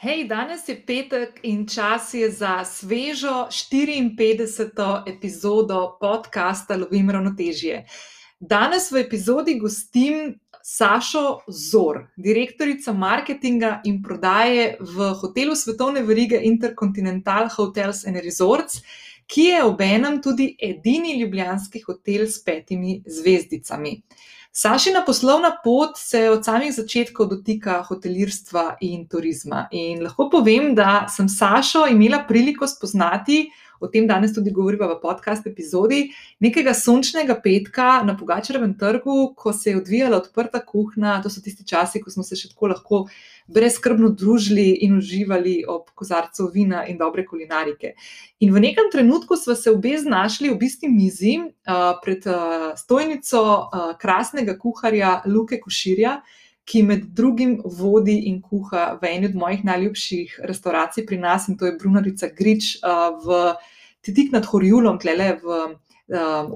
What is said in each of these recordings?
Hej, danes je petek in čas je za svežo 54. epizodo podcasta Lovim ravnotežje. Danes v epizodi gostim Sašo Zor, direktorica marketinga in prodaje v hotelu svetovne verige Intercontinental Hotels and Resorts, ki je obenem tudi edini ljubljanski hotel s petimi zvezdicami. Sašina poslovna pot se od samih začetkov dotika hotelirstva in turizma. In lahko povem, da sem Sašo imela priliko spoznati, o tem danes tudi govorimo v podcast epizodi, nekega sončnega petka na Pogačarevem trgu, ko se je odvijala odprta kuhna. To so tisti časi, ko smo se še tako lahko brezkrbno družili in uživali ob kozarcu vina in dobre kulinarike. In v nekem trenutku smo se obe znašli v isti mizi uh, pred uh, stojnico uh, krasnega kuharja Luke Koširja. Ki med drugim vodi in kuha v eni od mojih najljubših restauracij pri nas, in to je Brunarica Grič v Titik nad Horjulom, tle v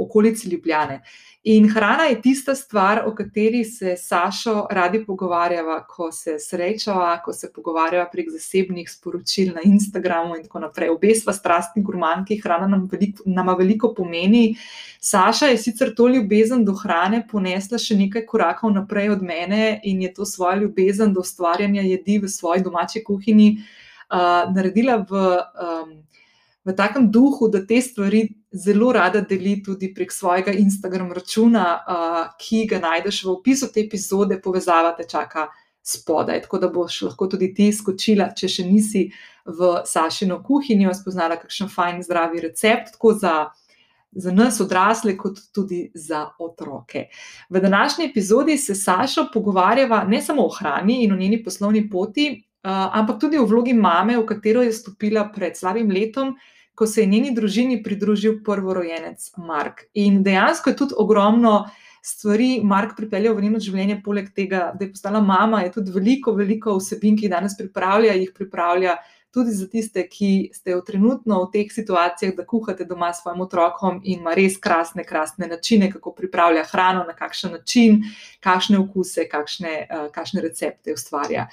okolici Ljubljane. In hrana je tista stvar, o kateri se Sašo radi pogovarjava, ko se srečava, ko se pogovarjava prek zasebnih sporočil na Instagramu in tako naprej. Obe sva strastni gurmanki, hrana nam veliko, nama veliko pomeni. Saša je sicer to ljubezen do hrane ponesla še nekaj korakov naprej od mene in je to svojo ljubezen do ustvarjanja jedi v svoji domači kuhinji uh, naredila v. Um, v takem duhu, da te stvari zelo rada deli tudi prek svojega Instagram računa, uh, ki ga najdeš v opisu te epizode, povezava te čaka spodaj. Tako da boš lahko tudi ti skočila, če še nisi v Sašino kuhinjo, spoznala kakšen fajn, zdravi recept. Za nas, odrasle, kot tudi za otroke. V današnji epizodi se Saša pogovarjava ne samo o hrani in o njeni poslovni poti, ampak tudi o vlogi mame, v katero je stopila pred slabim letom, ko se je njeni družini pridružil prvorojenec Mark. In dejansko je tudi ogromno stvari Mark pripeljal v njeno življenje, poleg tega, da je postala mama, je tudi veliko, veliko vsebin, ki jih danes pripravlja, jih pripravlja. Tudi za tiste, ki ste v trenutno v teh situacijah, da kuhate doma s svojim otrokom in ima res krasne, krasne načine, kako pripravlja hrano, na kakšen način, kakšne okuse, kakšne, uh, kakšne recepte ustvarja.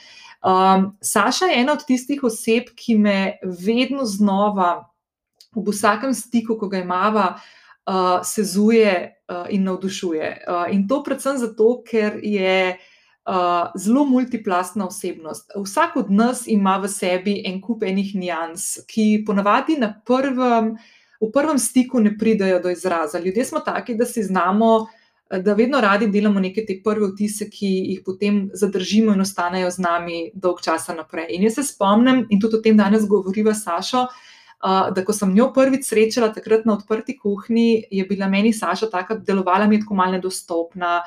Um, Saša je ena od tistih oseb, ki me vedno znova v vsakem stiku, ko ga imamo, uh, sezuje uh, in navdušuje. Uh, in to predvsem zato, ker je uh, zelo multiplastna osebnost. Vsak od nas ima v sebi en kup enih nijans, ki ponavadi na prvem, v prvem stiku ne pridejo do izraza. Ljudje smo taki, da si znamo. Da vedno radi delamo neke te prve vtise, ki jih potem zadržimo in ostanejo z nami dolg časa naprej. In jaz se spomnim, in tudi o tem danes govoriva Sašo, uh, da ko sem njo prvič srečala, takrat na odprti kuhinji, je bila meni Saša tako, delovala mi je tako malo nedostopna.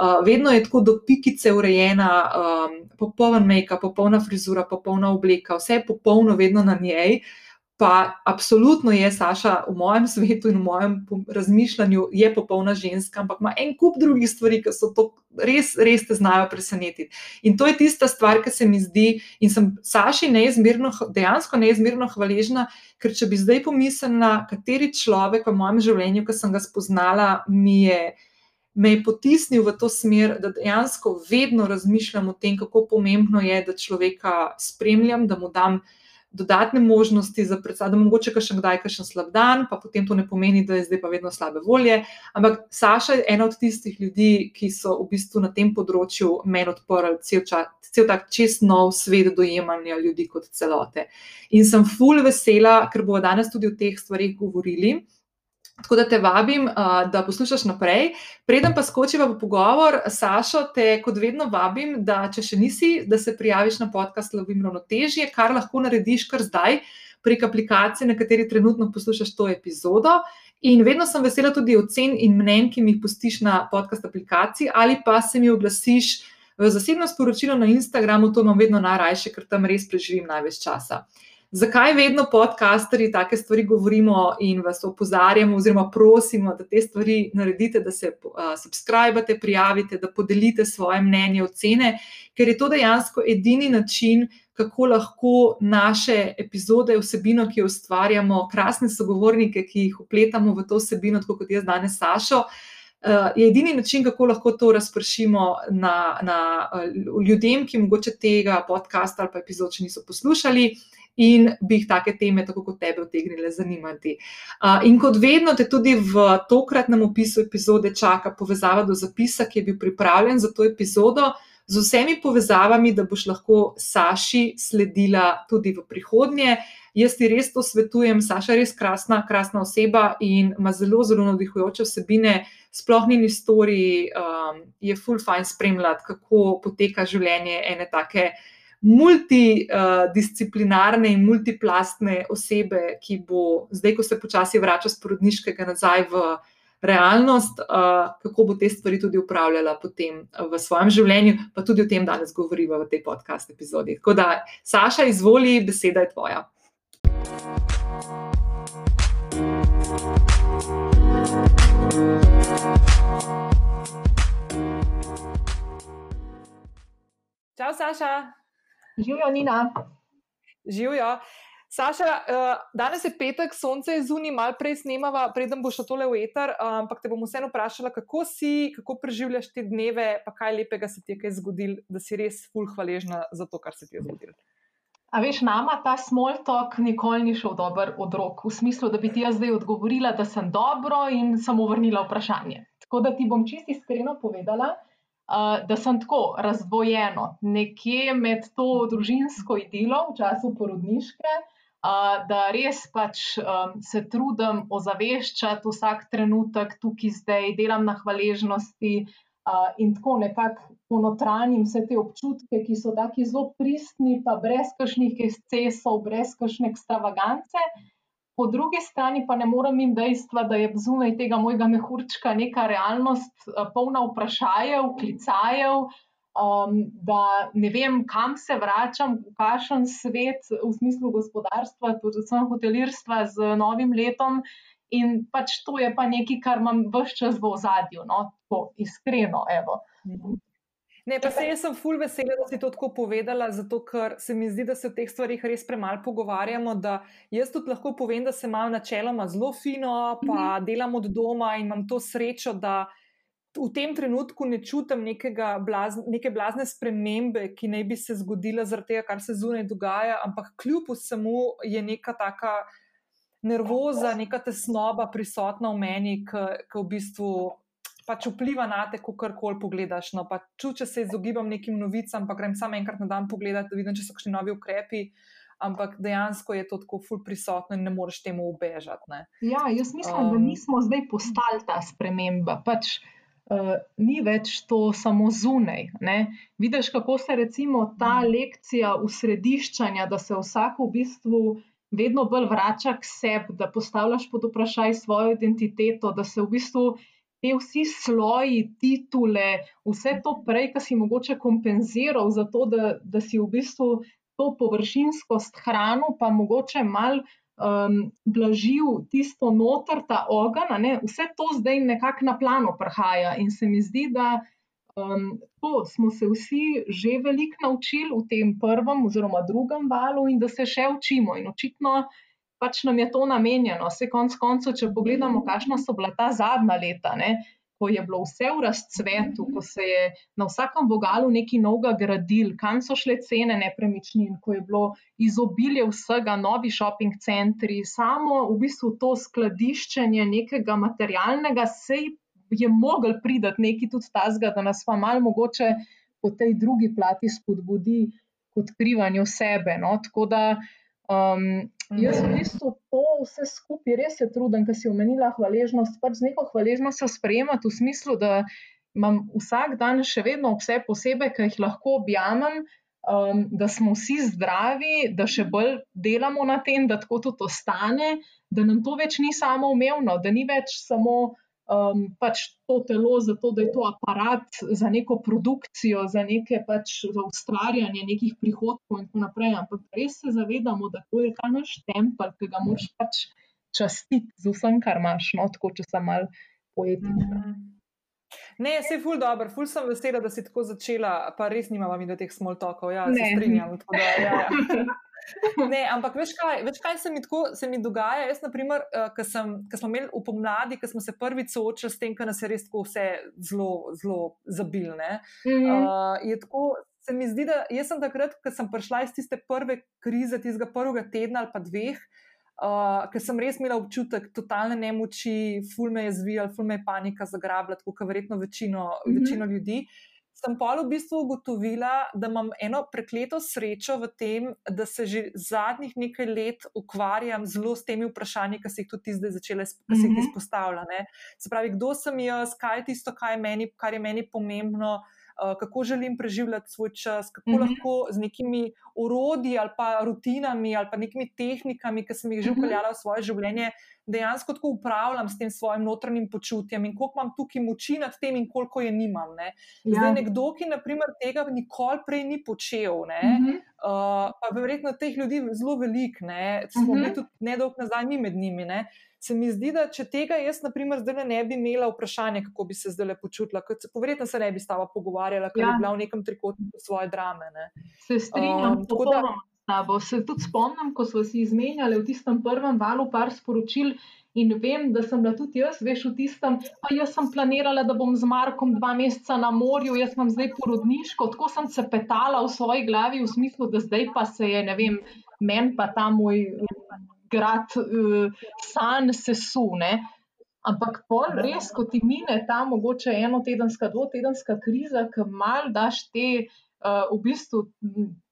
Uh, vedno je tako do pikice urejena, um, popoln make-up, popolna frizura, popolna obleka, vse je popolno, vedno na njej. Uh, pa absolutno je Saša v mojem svetu in v mojem razmišljanju je popolna ženska, ampak ima en kup drugih stvari, ki so to res, res te znajo presenetiti. In to je tista stvar, ki se mi zdi, in sem Saši neizmerno, dejansko neizmerno hvaležna, ker če bi zdaj pomislila, kateri človek v mojem življenju, ki sem ga spoznala, mi je. Me je potisnil v to smer, da dejansko vedno razmišljam o tem, kako pomembno je, da človeka spremljam, da mu dam dodatne možnosti za predstavljanje, da mogoče še kdaj kakšen slab dan, pa potem to ne pomeni, da je zdaj pa vedno slabe volje. Ampak Saša je ena od tistih ljudi, ki so v bistvu na tem področju meni odprli cel, cel tak čest nov svet dojemanja ljudi kot celote. In sem full vesela, ker bomo danes tudi o teh stvarih govorili. Tako da te vabim, da poslušaš naprej. Preden pa skočiva v pogovor, Sašo, te kot vedno vabim, da če še nisi, da se prijaviš na podcast Lovim ravnotežje, kar lahko narediš kar zdaj prek aplikacije, na kateri trenutno poslušaš to epizodo. In vedno sem vesela tudi ocen in mnen, ki mi jih pustiš na podcast aplikaciji, ali pa se mi oglasiš v zasebno sporočilo na Instagramu, to imam vedno najrajše, ker tam res preživim največ časa zakaj vedno podcasterji take stvari govorimo in vas opozarjamo, oziroma prosimo, da te stvari naredite, da se uh, subskrbite, prijavite, da podelite svoje mnenje, ocene, ker je to dejansko edini način, kako lahko naše epizode, vsebino, ki jo ustvarjamo, krasne sogovornike, ki jih upletamo v to vsebino, tako kot jaz danes, Sašo. uh, je edini način, kako lahko to razpršimo na, na uh, ljudem, ki mogoče tega podcasta ali pa epizod še niso poslušali. In bi jih take teme, tako kot tebe, utegnile zanimati. Uh, in kot vedno, te tudi v tokratnem opisu epizode čaka povezava do zapisa, ki je bil pripravljen za to epizodo, z vsemi povezavami, da boš lahko Saši sledila tudi v prihodnje. Jaz ti res to svetujem, Saša je res krasna, krasna oseba in ima zelo, zelo navdihujoče vsebine. Sploh ni istoriji, um, je full fine spremljati, kako poteka življenje ene take multidisciplinarne in multiplastne osebe, ki bo zdaj, ko se počasi vrača z porodniškega nazaj v realnost, uh, kako bo te stvari tudi upravljala potem v svojem življenju, pa tudi o tem danes govorimo v tej podcast epizodi. Tako da, Saša, izvoli, beseda je tvoja. Čau, Saša. Živijo, Nina. Živijo. Saša, uh, danes je petek, sonce je zunaj, malo prej snemava, preden bo šlo tole v eter, uh, ampak te bom vseeno vprašala, kako si, kako preživljaš te dneve, pa kaj lepega se ti je kaj zgodil, da si res ful hvaležna za to, kar se ti je zgodilo. A veš, nama ta small talk nikoli ni šel dober od rok, v smislu, da bi ti jaz zdaj odgovorila, da sem dobro in samo vrnila vprašanje. Tako da ti bom čisto iskreno povedala, da sem tako razdvojeno, nekje med to družinsko idilo v času porodniške da res pač um, se trudim ozaveščati vsak trenutek tukaj, zdaj delam na hvaležnosti uh, in tako nekako ponotranjim vse te občutke, ki so tako zelo pristni, pa brez kakšnih excesov, brez kakšne ekstravagance. Po drugi strani pa ne morem jim dejstva, da je zunaj tega mojega mehurčka neka realnost, polna vprašajev, klicajev, um, da ne vem, kam se vračam, v kakšen svet, v smislu gospodarstva, predvsem hotelirstva z novim letom. In pač to je pa nekaj, kar imam vse čas v ozadju, no, tako iskreno. Evo. Ne, pa se jaz sem ful vesela, da si to tako povedala, zato ker se mi zdi, da se o teh stvarih res premalo pogovarjamo. Jaz tudi lahko povem, da se malo načeloma zelo fino, pa mm -hmm. delam od doma in imam to srečo, da v tem trenutku ne čutim blaz, neke blazne spremembe, ki naj bi se zgodila zaradi tega, kar se zunaj dogaja, ampak kljub vsemu je neka taka nervoza, neka tesnoba prisotna v meni, ki v bistvu. Pač vpliva na te, ko karkoli pogledaš. No, ču, če se izogibam nekim novicam, pa grem samo enkrat na dan pogledati, da vidim, če so kakšni novi ukrepi, ampak dejansko je to tako ful prisotno in ne moreš temu ubežati. Ja, jaz mislim, um, da nismo zdaj postali ta sprememba. Pač, uh, ni več to samo zunaj. Ne? Vidiš, kako se recimo ta mhm. lekcija usrediščanja, da se vsak v bistvu vedno bolj vrača k sebi, da postavljaš pod vprašaj svojo identiteto, da se v bistvu te vsi sloji, titule, vse to prej, kar si mogoče kompenziral, zato da, da si v bistvu to površinskost hranil, pa mogoče malo um, blažil tisto noter, ta ogen, vse to zdaj nekako na plano prihaja. In se mi zdi, da um, to smo se vsi že veliko naučili v tem prvem oziroma drugem valu in da se še učimo. In očitno pač nam je to namenjeno. Vse konc koncev, če pogledamo, kakšna so bila ta zadnja leta. Ne? ko je bilo vse v razcvetu, ko se je na vsakem vogalu nekaj novega gradil, kam so šle cene nepremičnin, ko je bilo izobilje vsega, novi shopping centri, samo v bistvu to skladiščenje nekega materialnega, se je mogel pridati nekaj tudi tazga, da nas pa malo mogoče po tej drugi plati spodbudi k odkrivanju sebe. No? Tako da um, Jaz v bistvu to vse skupaj res se trudim, ker si omenila hvaležnost. Pač z neko hvaležnostjo sprejemati v smislu, da imam vsak dan še vedno vse posebej, ki jih lahko objamem, um, da smo vsi zdravi, da še bolj delamo na tem, da tako tudi ostane, da nam to več ni samo umevno, da ni več samo um, pač to telo, zato da je to aparat za neko produkcijo, za neke pač za ustvarjanje nekih prihodkov in tako naprej. Ampak res se zavedamo, da to je ta naš tempelj, ki ga moraš pač častiti z vsem, kar imaš, no, tako če sem mal poetična. Mm. Ne, se je ful dobro, ful sem vesela, da si tako začela, pa res nimamo mi do teh small talkov. Ja, ne. se strinjam. Da, ja, ja. Ne, ampak veš kaj, veš kaj se, mi tako, se mi dogaja? Jaz, na primer, uh, ko smo imeli v pomladi, ko smo se prvič soočili s tem, da nas je res tako vse zelo, zelo zabilne. Mm -hmm. uh, je tako, se mi zdi, da jaz sem takrat, ko sem prišla iz tiste prve krize, tistega prvega tedna ali pa dveh, uh, ker sem res imela občutek totalne nemoči, ful me je zvijal, ful me je panika zagrabila, kot verjetno večino, mm -hmm. večino ljudi. Sem pa v bistvu ugotovila, da imam eno prekleto srečo v tem, da se že zadnjih nekaj let ukvarjam zelo s temi vprašanji, ki se jih tudi zdaj začele mm -hmm. izpostavljati. Se pravi, kdo sem jaz, kaj je tisto, kaj je meni, kar je meni pomembno. Eh, kako želim preživljati svoj čas, kako mm -hmm. lahko z nekimi urodji ali pa rutinami ali pa nekimi tehnikami, ki sem jih že upeljala mhm. v svoje življenje, dejansko tako upravljam s tem svojim notranjim počutjem in koliko imam tukaj moči nad tem in koliko je nimam. Ne. Ja. Zdaj, nekdo, ki naprimer, tega nikoli prej ni počel, ne, mm -hmm. uh, pa verjetno teh ljudi zelo velik, ne, smo mm -hmm. tudi nedolgo nazaj mi med njimi. Ne, se mi zdi, da če tega jaz, na primer, zdaj ne bi imela vprašanja, kako bi se zdaj počutila, ker se verjetno se ne bi stava pogovarjala, ker ja. bi bila v nekem trikotniku svoje drame. Ne. Se strinjam, um, tako da. Se tudi spomnim, ko smo si izmenjali v tistem prvem valu par sporočil. In vem, da sem bila tudi jaz, veš, v tistem, pa jaz sem planirala, da bom z Markom dva meseca na morju, jaz sem zdaj porodniško, tako sem se petala v svoji glavi, v smislu, da zdaj pa se je, ne vem, meni pa ta moj grad uh, san sesune. Ampak pol res, ko ti mine ta mogoče enotedenska, dvotedenska kriza, ki mal daš te, uh, v bistvu,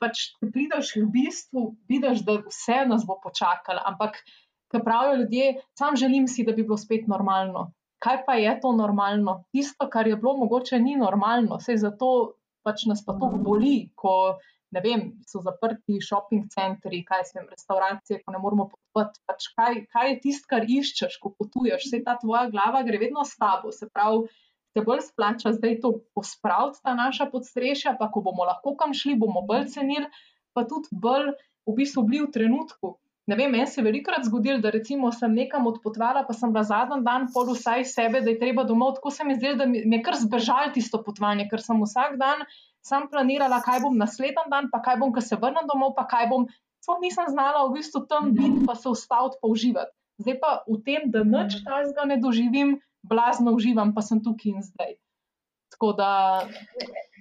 pač prideš v bistvu, vidiš, da vse nas bo počakalo. Ampak, ki pravijo ljudje, sam želim si, da bi bilo spet normalno. Kaj pa je to normalno? Tisto, kar je bilo mogoče, ni normalno. Vse zato pač nas pa to boli, ko ne vem, so zaprti shopping centri, kaj se jim restauracije, ko ne moramo potovati. Pač kaj, kaj je tisto, kar iščeš, ko potuješ? Vse ta tvoja glava gre vedno s tabo. Se pravi, te bolj splača zdaj to pospraviti, ta naša podstrešja, pa ko bomo lahko kam šli, bomo bolj cenili, pa tudi bolj v bistvu bili v trenutku. Ne vem, meni se je velikokrat zgodilo, da recimo sem nekam odpotovala, pa sem bila zadnji dan pol vsaj sebe, da je treba domov. Tako se mi zdi, da mi je kar zbežal tisto potovanje, ker sem vsak dan sam planirala, kaj bom naslednji dan, pa kaj bom, ko se vrnem domov, pa kaj bom. Sploh nisem znala v bistvu tam biti, pa se ustaviti, pa uživati. Zdaj pa v tem, da nič tajnega ne doživim, blazno uživam, pa sem tukaj in zdaj. Tako da.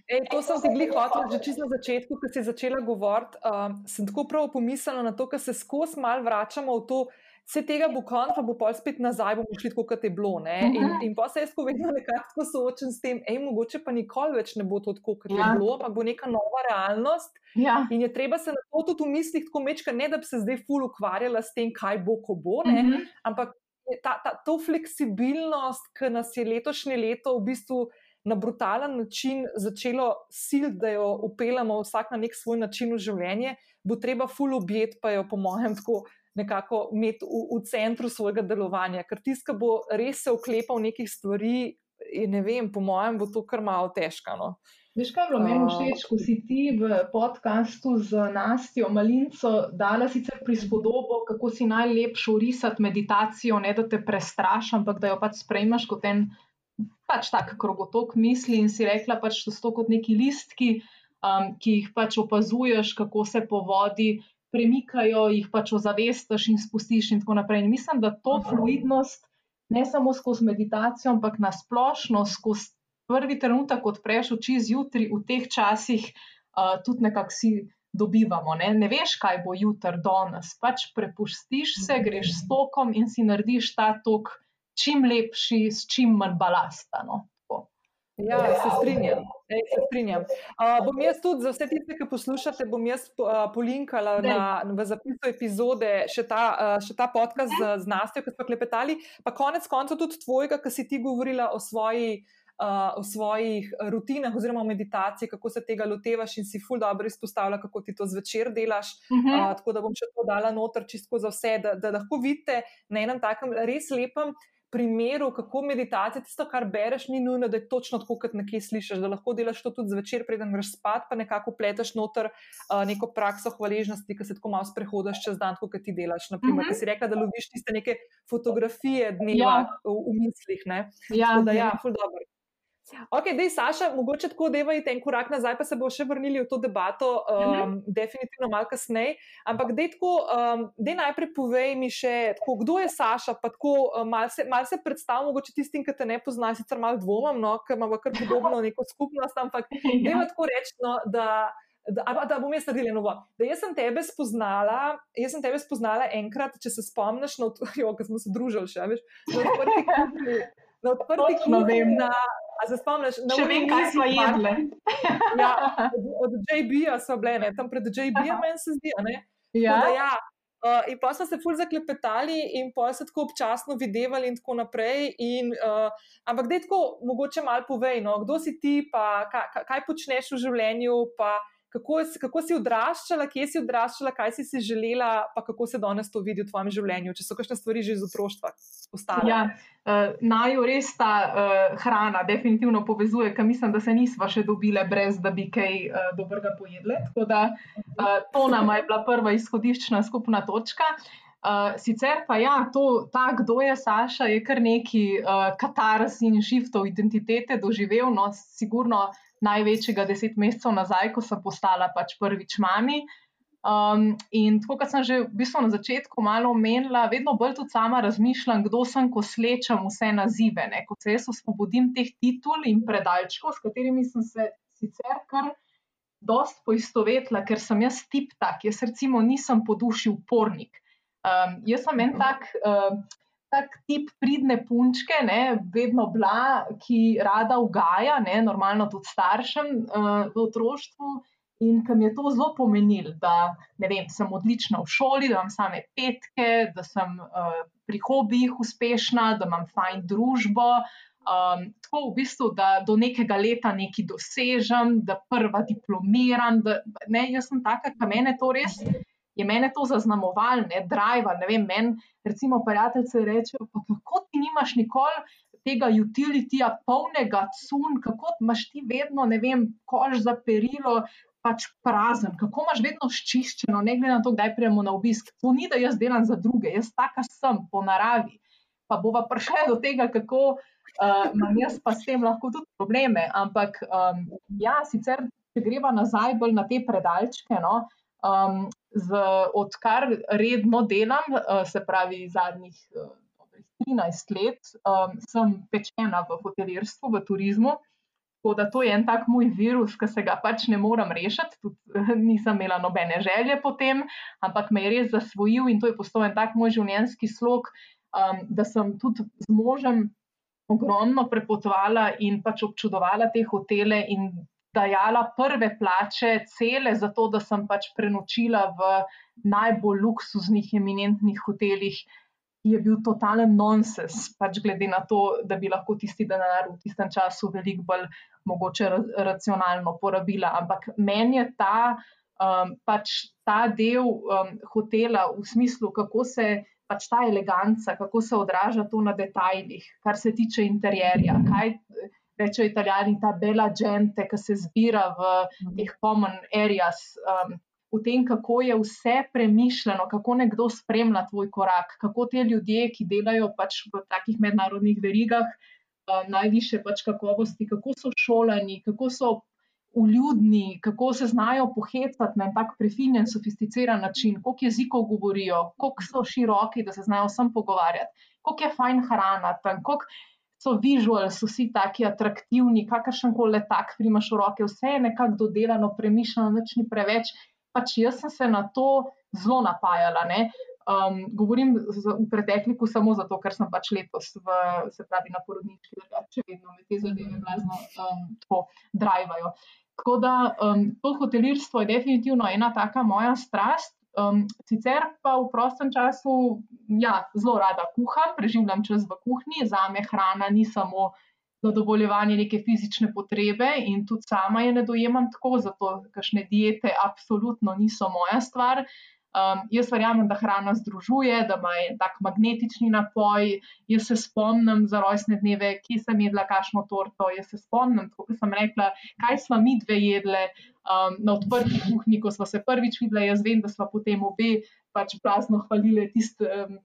Ej, to sem si glih hotel, že čisto na začetku, ko si začela govoriti. Um, sem tako prav pomislila na to, ker se skozi mal vračamo v to, vse tega bo konc, pa bo pa spet nazaj, bomo šli tako, kot je bilo. In, mhm. in pa se jaz vedno nekako soočam s tem, ej, mogoče pa nikoli več ne bo to tako, kot ja. je bilo, pa bo neka nova realnost. Ja. In je treba se na to tudi v mislih tako mečka, ne da bi se zdaj ful ukvarjala s tem, kaj bo, ko bo, uh mhm. -huh. ampak ta, ta, to fleksibilnost, ki nas je letošnje leto v bistvu. Na brutalen način začelo sil, da jo upeljamo vsak na nek svoj način v življenje, bo treba full objet, pa jo, po mojem, tako nekako imeti v, v centru svojega delovanja, ker tiska bo res se oklepal nekih stvari. Ne vem, po mojem, bo to kar malo težko. No. Veš, kaj je bilo meni všeč, ko si ti v podkastu z Nastijo Malinco dala sicer prispodobo, kako si najlepše urisati meditacijo, ne da te prestraši, ampak da jo pač sprejmaš kot en pač tak krogotok misli in si rekla, pač to so kot neki listki, um, ki jih pač opazuješ, kako se po vodi premikajo, jih pač ozavestiš in spustiš, in tako naprej. In mislim, da to fluidnost, ne samo skozi meditacijo, ampak nasplošno skozi prvi trenutek, ko odpreš oči zjutraj, v teh časih, uh, tudi nekako si dobivamo. Ne? ne veš, kaj bo jutri, danes. Pač prepustiš se, greš s tokom in si narediš ta tok čim lepši, s čim manj balasta. No? Ja, se strinjam. Ej, se strinjam. Uh, bom jaz tudi za vse tiste, ki poslušate, bom jaz uh, polinkala na, v zapisu epizode še ta, uh, še ta podcast z, z Nastjo, ki smo klepetali, pa konec konca tudi tvojega, ki si ti govorila o svoji. Uh, o svojih rutinah, oziroma meditaciji, kako se tega lotevaš, in si ful dobro izpostavlja, kako ti to zvečer delaš. Uh -huh. uh, tako da bom še to dala noter, čisto za vse, da, da lahko vidite na enem takem res lepem primeru, kako meditacija, tisto, kar bereš, ni nujno, da je točno tako, kot nekje slišiš, da lahko delaš to tudi zvečer, preden greš spat, pa nekako pleteš noter uh, neko prakso hvaležnosti, ki se tako malo sprehodiš čez dan, kot ti delaš. Naprimer, mm -hmm. ki si rekla, da loviš tiste neke fotografije dneva ja. v, v mislih. Ne? Ja, da, ja, ful dobro. Ok, zdaj, Saša, mogoče tako devajte en korak nazaj, pa se bo še vrnili v to debato, um, definitivno malo kasneje. Ampak, dej tako, um, dej najprej povej mi še, tako, kdo je Saša, pa tako um, malo se, mal se predstavljam, mogoče tistim, ki te ne poznajo, sicer malo dvomam, no, ker imamo kar podobno neko skupnost, ampak dej tako reči, no, da. Da, da bom jaz naredila novo. Da jaz sem tebe spoznala, jaz sem tebe spoznala enkrat, če se spomniš, no, jo, ko smo se družili še, veš, na odprti kuhinji. Na odprti kuhinji. A se spomniš, da ne vem, kaj smo jedli? ja, od, od JB-ja so bile, ne? tam pred JB-jem, meni se zdi. Ja. ja. Uh, in pa smo se ful zaklepetali, in pa se tako občasno videvali, in tako naprej. In, uh, ampak, da je tako, mogoče malo povej, no, kdo si ti, pa kaj, kaj počneš v življenju, pa kako, kako si odraščala, kje si odraščala, kaj si si želela, pa kako se danes to vidi v tvojem življenju, če so kakšne stvari že iz otroštva ostale. Ja, uh, naj res ta uh, hrana definitivno povezuje, ker mislim, da se nismo še dobile, brez da bi kaj uh, dobrega pojedle. Da uh, to nam je bila prva izhodiščna skupna točka. Uh, sicer pa ja, to, ta, kdo je Saša, je kar neki uh, katars in šiftov identitete doživel, no, sigurno največjega deset mesecev nazaj, ko sem postala pač prvič mami. Um, in tako, kot sem že v bistvu na začetku malo omenila, vedno bolj tudi sama razmišljam, kdo sem, ko slečem vse nazive. Ne? Ko se jaz osvobodim teh titul in predalčkov, s katerimi sem se sicer kar dost poistovetila, ker sem jaz tip tak, jaz recimo nisem po duši upornik. Um, jaz sem en tak. Uh, tak tip pridne punčke, ne, vedno bila, ki rada ugaja, ne, normalno tudi staršem uh, v otroštvu. In kam je to zelo pomenilo, da vem, sem odlična v šoli, da imam same petke, da sem uh, pri hobijih uspešna, da imam fajn družbo. Um, tako v bistvu, da do nekega leta nekaj dosežem, da prva diplomiram. Da, ne, jaz sem taka, kam mene to res je mene to zaznamoval, ne drive. Ne vem, meni, recimo, prijatelji rečejo, pa kako ti nimaš nikoli tega utilitija, polnega cun, kako imaš ti vedno, ne vem, kož za perilo. Pač prazen, kako imaš vedno ščiščeno, ne glede na to, kdaj prijemo na obisk. To ni, da jaz delam za druge, jaz taka sem po naravi. Pa bova prišla do tega, kako uh, imam jaz pa s tem lahko tudi probleme. Ampak, um, ja, sicer, če greva nazaj bolj na te predalčke, no, um, z, odkar redno delam, se pravi zadnjih uh, 13 let, um, sem pečena v hotelirstvu, v turizmu. Tako da to je en tak moj virus, ki se ga pač ne morem rešiti. Tud, uh, nisem imela nobene želje potem, ampak me je res zasvojil in to je postal en tak moj življenjski slog, um, da sem tudi z možem ogromno prepotovala in pač občudovala te hotele in dajala prve plače, cele, zato da sem pač prenočila v najbolj luksuznih, eminentnih hotelih, je bil totalen nonsens, pač glede na to, da bi lahko tisti denar v tistem času veliko bolj mogoče racionalno porabila. Ampak meni je ta, um, pač ta del um, hotela v smislu, kako se. Pač ta eleganca, kako se odraža to na detajlih, kar se tiče interjerja, kaj, rečejo italijani, ta bela gente, ki se zbira v teh common areas, um, v tem, kako je vse premišljeno, kako nekdo spremlja tvoj korak, kako te ljudje, ki delajo pač v takih mednarodnih verigah, uh, najviše pač kakovosti, kako so šolani, kako so. Uljudni, kako se znajo pohecati na en tak prefinjen, sofisticiran način, koliko jezikov govorijo, koliko so široki, da se znajo vsem pogovarjati, koliko je fajn hrana, tam, koliko so vizuali, so vsi taki atraktivni, kakršen koli letak, primaš v roke, vse je nekako dodelano, premišljeno, nič ni preveč. Pač jaz sem se na to zelo napajala. Um, govorim z, v pretekliku samo zato, ker sem pač letos, v, se pravi, na porodniški, da če vedno me te zadeve blazno um, tako drivajo. Tako da um, to hotelirstvo je definitivno ena taka moja strast. Um, sicer pa v prostem času ja, zelo rada kuham, preživljam čas v kuhinji, za me hrana ni samo zadovoljevanje neke fizične potrebe in tudi sama je ne dojemam tako, zato kakšne diete absolutno niso moja stvar. Um, jaz verjamem, da hrana združuje, da ima tak magnetični napoj. Jaz se spomnim za rojstne dneve, kje sem jedla kašno torto. Jaz se spomnim, kot sem rekla, kaj smo mi dve jedle um, na odprti kuhinji, ko smo se prvič videli. Jaz vem, da smo potem obe pač prazno hvalili tiste um,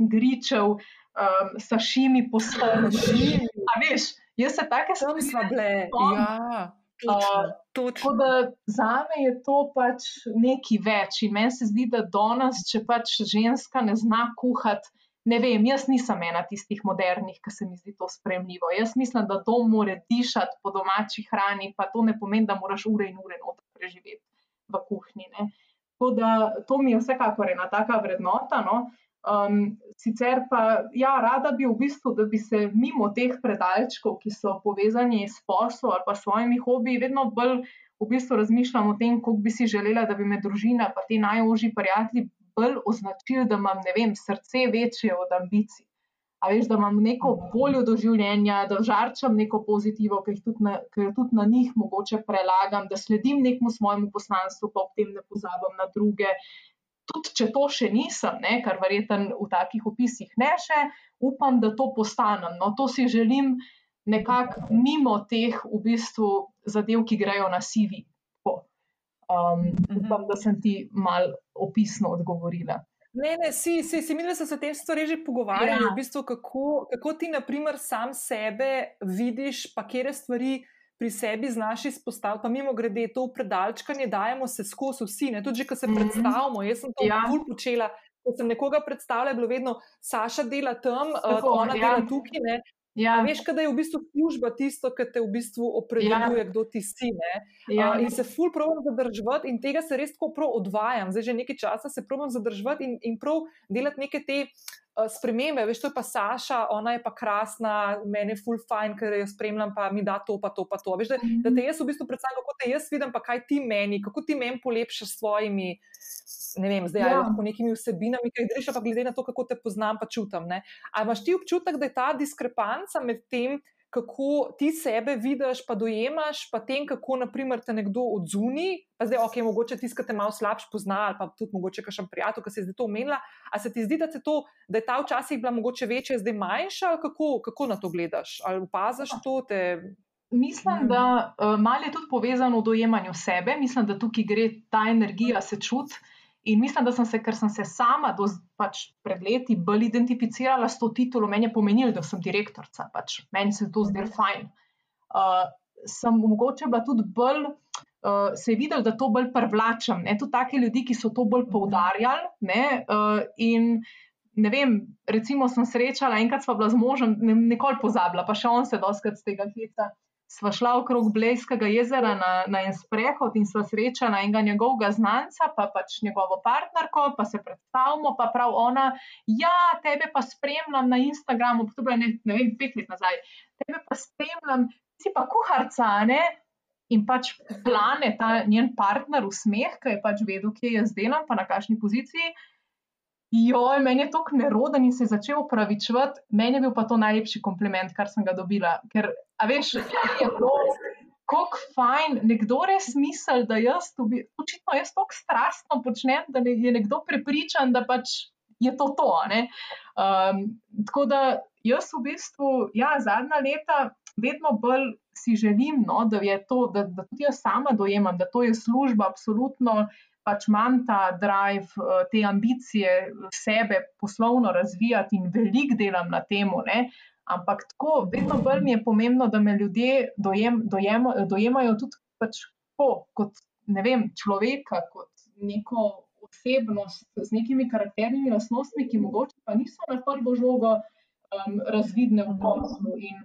gričev, um, sašimi, poslovni. A veš, Jaz se take stvari spomnim. Ja. Tako da za me je to pač nekaj več. In meni se zdi, da danes, če pač ženska ne zna kuhati, ne vem, jaz nisem ena tistih modernih, ki se mi zdi to spremljivo. Jaz mislim, da to mora dišati po domači hrani, pa to ne pomeni, da moraš ure in ure noter preživeti v kuhinji. Tako da to mi je vsekakor ena taka vrednota. No? Um, sicer pa, ja, rada bi v bistvu, da bi se mimo teh predalčkov, ki so povezani s poslom ali pa svojimi hobiji, vedno bolj v bistvu razmišljam o tem, kako bi si želela, da bi me družina, pa ti najožji prijatelji, bolj označili, da imam vem, srce večje od ambicij. A veš, da imam neko voljo do življenja, da žarčam neko pozitivo, ki jo tudi na njih mogoče prelagam, da sledim nekemu svojemu poslanstvu, pa ob tem ne pozabim na druge tudi če to še nisem, ne, kar verjetno v takih opisih ne še, upam, da to postanem. No, to si želim nekako mimo teh v bistvu zadev, ki grejo na sivi. Um, upam, da sem ti mal opisno odgovorila. Ne, ne, si, si, si mi, da se o tem stvari že pogovarjali, ja. v bistvu, kako, kako ti, na primer, sam sebe vidiš, pa kere stvari pri sebi znaš izpostaviti, pa mimo grede to predalčkanje, dajemo se skozi vsi, ne? tudi, ko se mm -hmm. predstavimo. Jaz sem to ja. bolj počela. Ko sem nekoga predstavljala, je bilo vedno, Saša dela tam, eh, Tako, uh, ona ja. dela tukaj. Ne? Ja. Veš, da je v bistvu služba tisto, kar te v bistvu opredeljuje, ja. kdo ti si. Ja. Uh, in se ful provodim zadržati, in tega se res tako prav odvajam. Zdaj že nekaj časa se provodim zadržati in, in prav delati neke te. Eh, spremembe, veš, to je pa Saša, ona je pa krasna, meni je full fine, ker jo spremljam, pa mi da to, pa to, pa to. Veš, da, da te jaz v bistvu predstavljam, kako te jaz vidim, pa kaj ti meni, kako ti meni polepšaš s svojimi, ne vem, zdaj ja. lahko nekimi vsebinami, ki jih greš, pa glede na to, kako te poznam, pa čutam. Ali imaš ti občutek, da je ta diskrepanca med tem, kako ti sebe vidiš, pa dojemaš, pa tem, kako naprimer, te nekdo odzuni. Pa zdaj, ok, mogoče tiskate malo slabš pozna, ali pa tudi mogoče kakšen prijatelj, ki se je zdaj to omenila. A se ti zdi, da, to, da je ta včasih bila mogoče večja, zdaj manjša, kako, kako na to gledaš? Ali opaziš to? Te... Mislim, da uh, malo je tudi povezano v dojemanju sebe, mislim, da tukaj gre ta energija se čuti. In mislim, da sem se, ker sem se sama do, pač pred leti bolj identificirala s to titulo, meni je pomenilo, da sem direktorica, pač meni se to zdelo fajn. Uh, sem mogoče bila tudi bolj, uh, se je videl, da to bolj privlačam. Ne? Tudi take ljudi, ki so to bolj poudarjali. Ne? Uh, in ne vem, recimo sem srečala, enkrat sva bila z možem, ne, nikoli pozabila, pa še on se doskrat z tega heca sva šla okrog Blejskega jezera na, na en sprehod in sva srečala enega njegovega znanca, pa pač njegovo partnerko, pa se predstavimo, pa prav ona, ja, tebe pa spremljam na Instagramu, to je bilo ne, ne vem, pet let nazaj, tebe pa spremljam, si pa kuharca, ne? In pač plane ta njen partner v smeh, ki je pač vedel, kje jaz delam, pa na kakšni poziciji. Joj, meni je to neroden in se je začel upravičevati, meni je bil pa to najlepši kompliment, kar sem ga dobila. Ker, a veš, je to, kako fajn, nekdo res misli, da jaz to, očitno jaz tako strastno počnem, da je nekdo prepričan, da pač je to to. Um, tako da jaz v bistvu, ja, zadnja leta vedno bolj si želim, no, da je to, da, da tudi jaz sama dojemam, da to je služba, absolutno pač imam ta drive, eh, te ambicije sebe poslovno razvijati in veliko delam na tem. Ampak tako, vedno bolj mi je pomembno, da me ljudje dojem, dojem, dojemajo tudi pač tako, kot vem, človeka, kot neko osebnost z nekimi karakternimi lastnostmi, ki mogoče pa niso na prvo žogo um, razvidne v poslu. In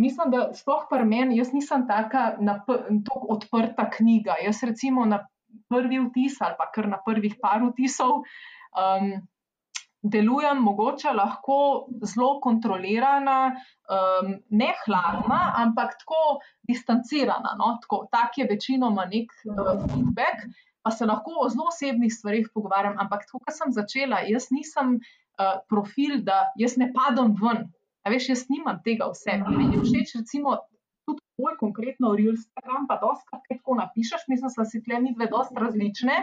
mislim, da sploh pri meni, jaz nisem taka odprta knjiga. Jaz recimo na prvi vtis ali pa kar na prvih par vtisov. Um, delujem mogoče lahko zelo kontrolirana, um, ne hladna, ampak tako distancirana. No? Tako, tak je večinoma nek uh, feedback, pa se lahko o zelo osebnih stvarih pogovarjam. Ampak tako, kot sem začela, jaz nisem uh, profil, da jaz ne padam ven. A veš, jaz nimam tega vse. Meni je všeč, recimo, tudi tvoj konkretno Instagram, pa dosta kaj tako napišeš, mislim, da si tle mi dve dosta različne.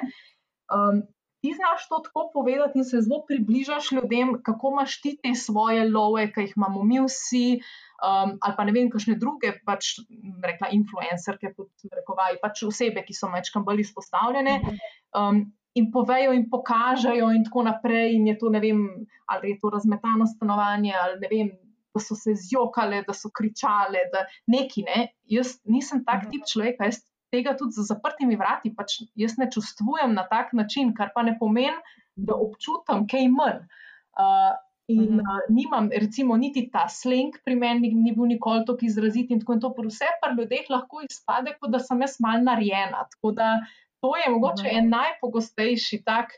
Um, ti znaš to tako povedati in se zelo približaš ljudem, kako imaš ti te svoje love, ki jih imamo mi vsi, um, ali pa ne vem, kakšne druge, pač rekla influencerke, rekovaj, pač osebe, ki so mečkam bolj izpostavljene. Um, In povejo, in pokažejo, in tako naprej. In je to, ne vem, ali je to razmetano stanovanje, ali ne vem, da so se zjokale, da so kričale, da neki ne. Jaz nisem tak mhm. tip človeka, jaz tega tudi za zaprtimi vrati, pač jaz ne čustvujem na tak način, kar pa ne pomeni, da občutam kaj manj. Uh, In uh, nimam, recimo, niti ta sleng pri meni, ni bil nikoli tako izrazit. In tako in to, vse pa ljudeh lahko izpade, kot da sem jaz mal narejena. Tako da to je mogoče uh -huh. en najpogostejši tak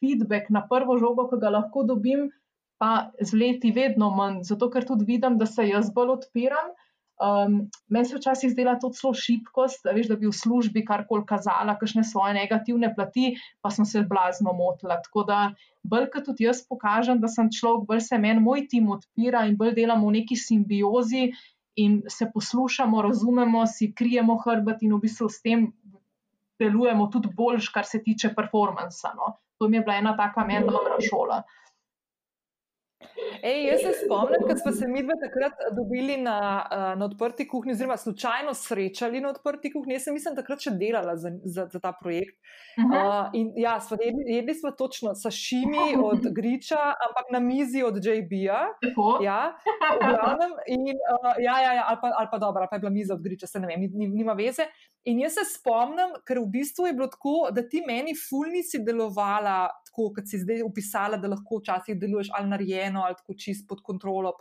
feedback na prvo žogo, ki ga lahko dobim, pa z leti vedno manj, zato ker tudi vidim, da se jaz bolj odpiram. Um, meni se včasih zdela to zelo šibkost, veš, da bi v službi karkoli kazala, kakšne svoje negativne plati, pa sem se blazno motila. Tako da, bolj kot tudi jaz pokažem, da sem človek, bolj se meni moj tim odpira in bolj delamo v neki simbiozi in se poslušamo, razumemo, si krijemo hrbet in v bistvu s tem delujemo tudi boljš, kar se tiče performansa. No. To mi je bila ena taka meni dobra šola. Ej, jaz se spomnim, ko smo se mi dve takrat dobili na, eh, na odprti kuhinji, oziroma slučajno srečali na odprti kuhinji. Jaz sem mislim, takrat še delala za, za, za ta projekt. Uh -huh. uh, in ja, smo jedli, jedli smo točno sašimi od Griča, ampak na mizi od JB-ja. Ja, in, uh, ja, ja, ja, ali pa, ali pa dobro, ali pa je bila miza od Griča, se ne vem, nima veze. In jaz se spomnim, ker v bistvu je bilo tako, da ti meni fulnici delovala tako, kot si zdaj opisala, da lahko včasih deluješ ali narejeno, ali tako čist pod kontrolo.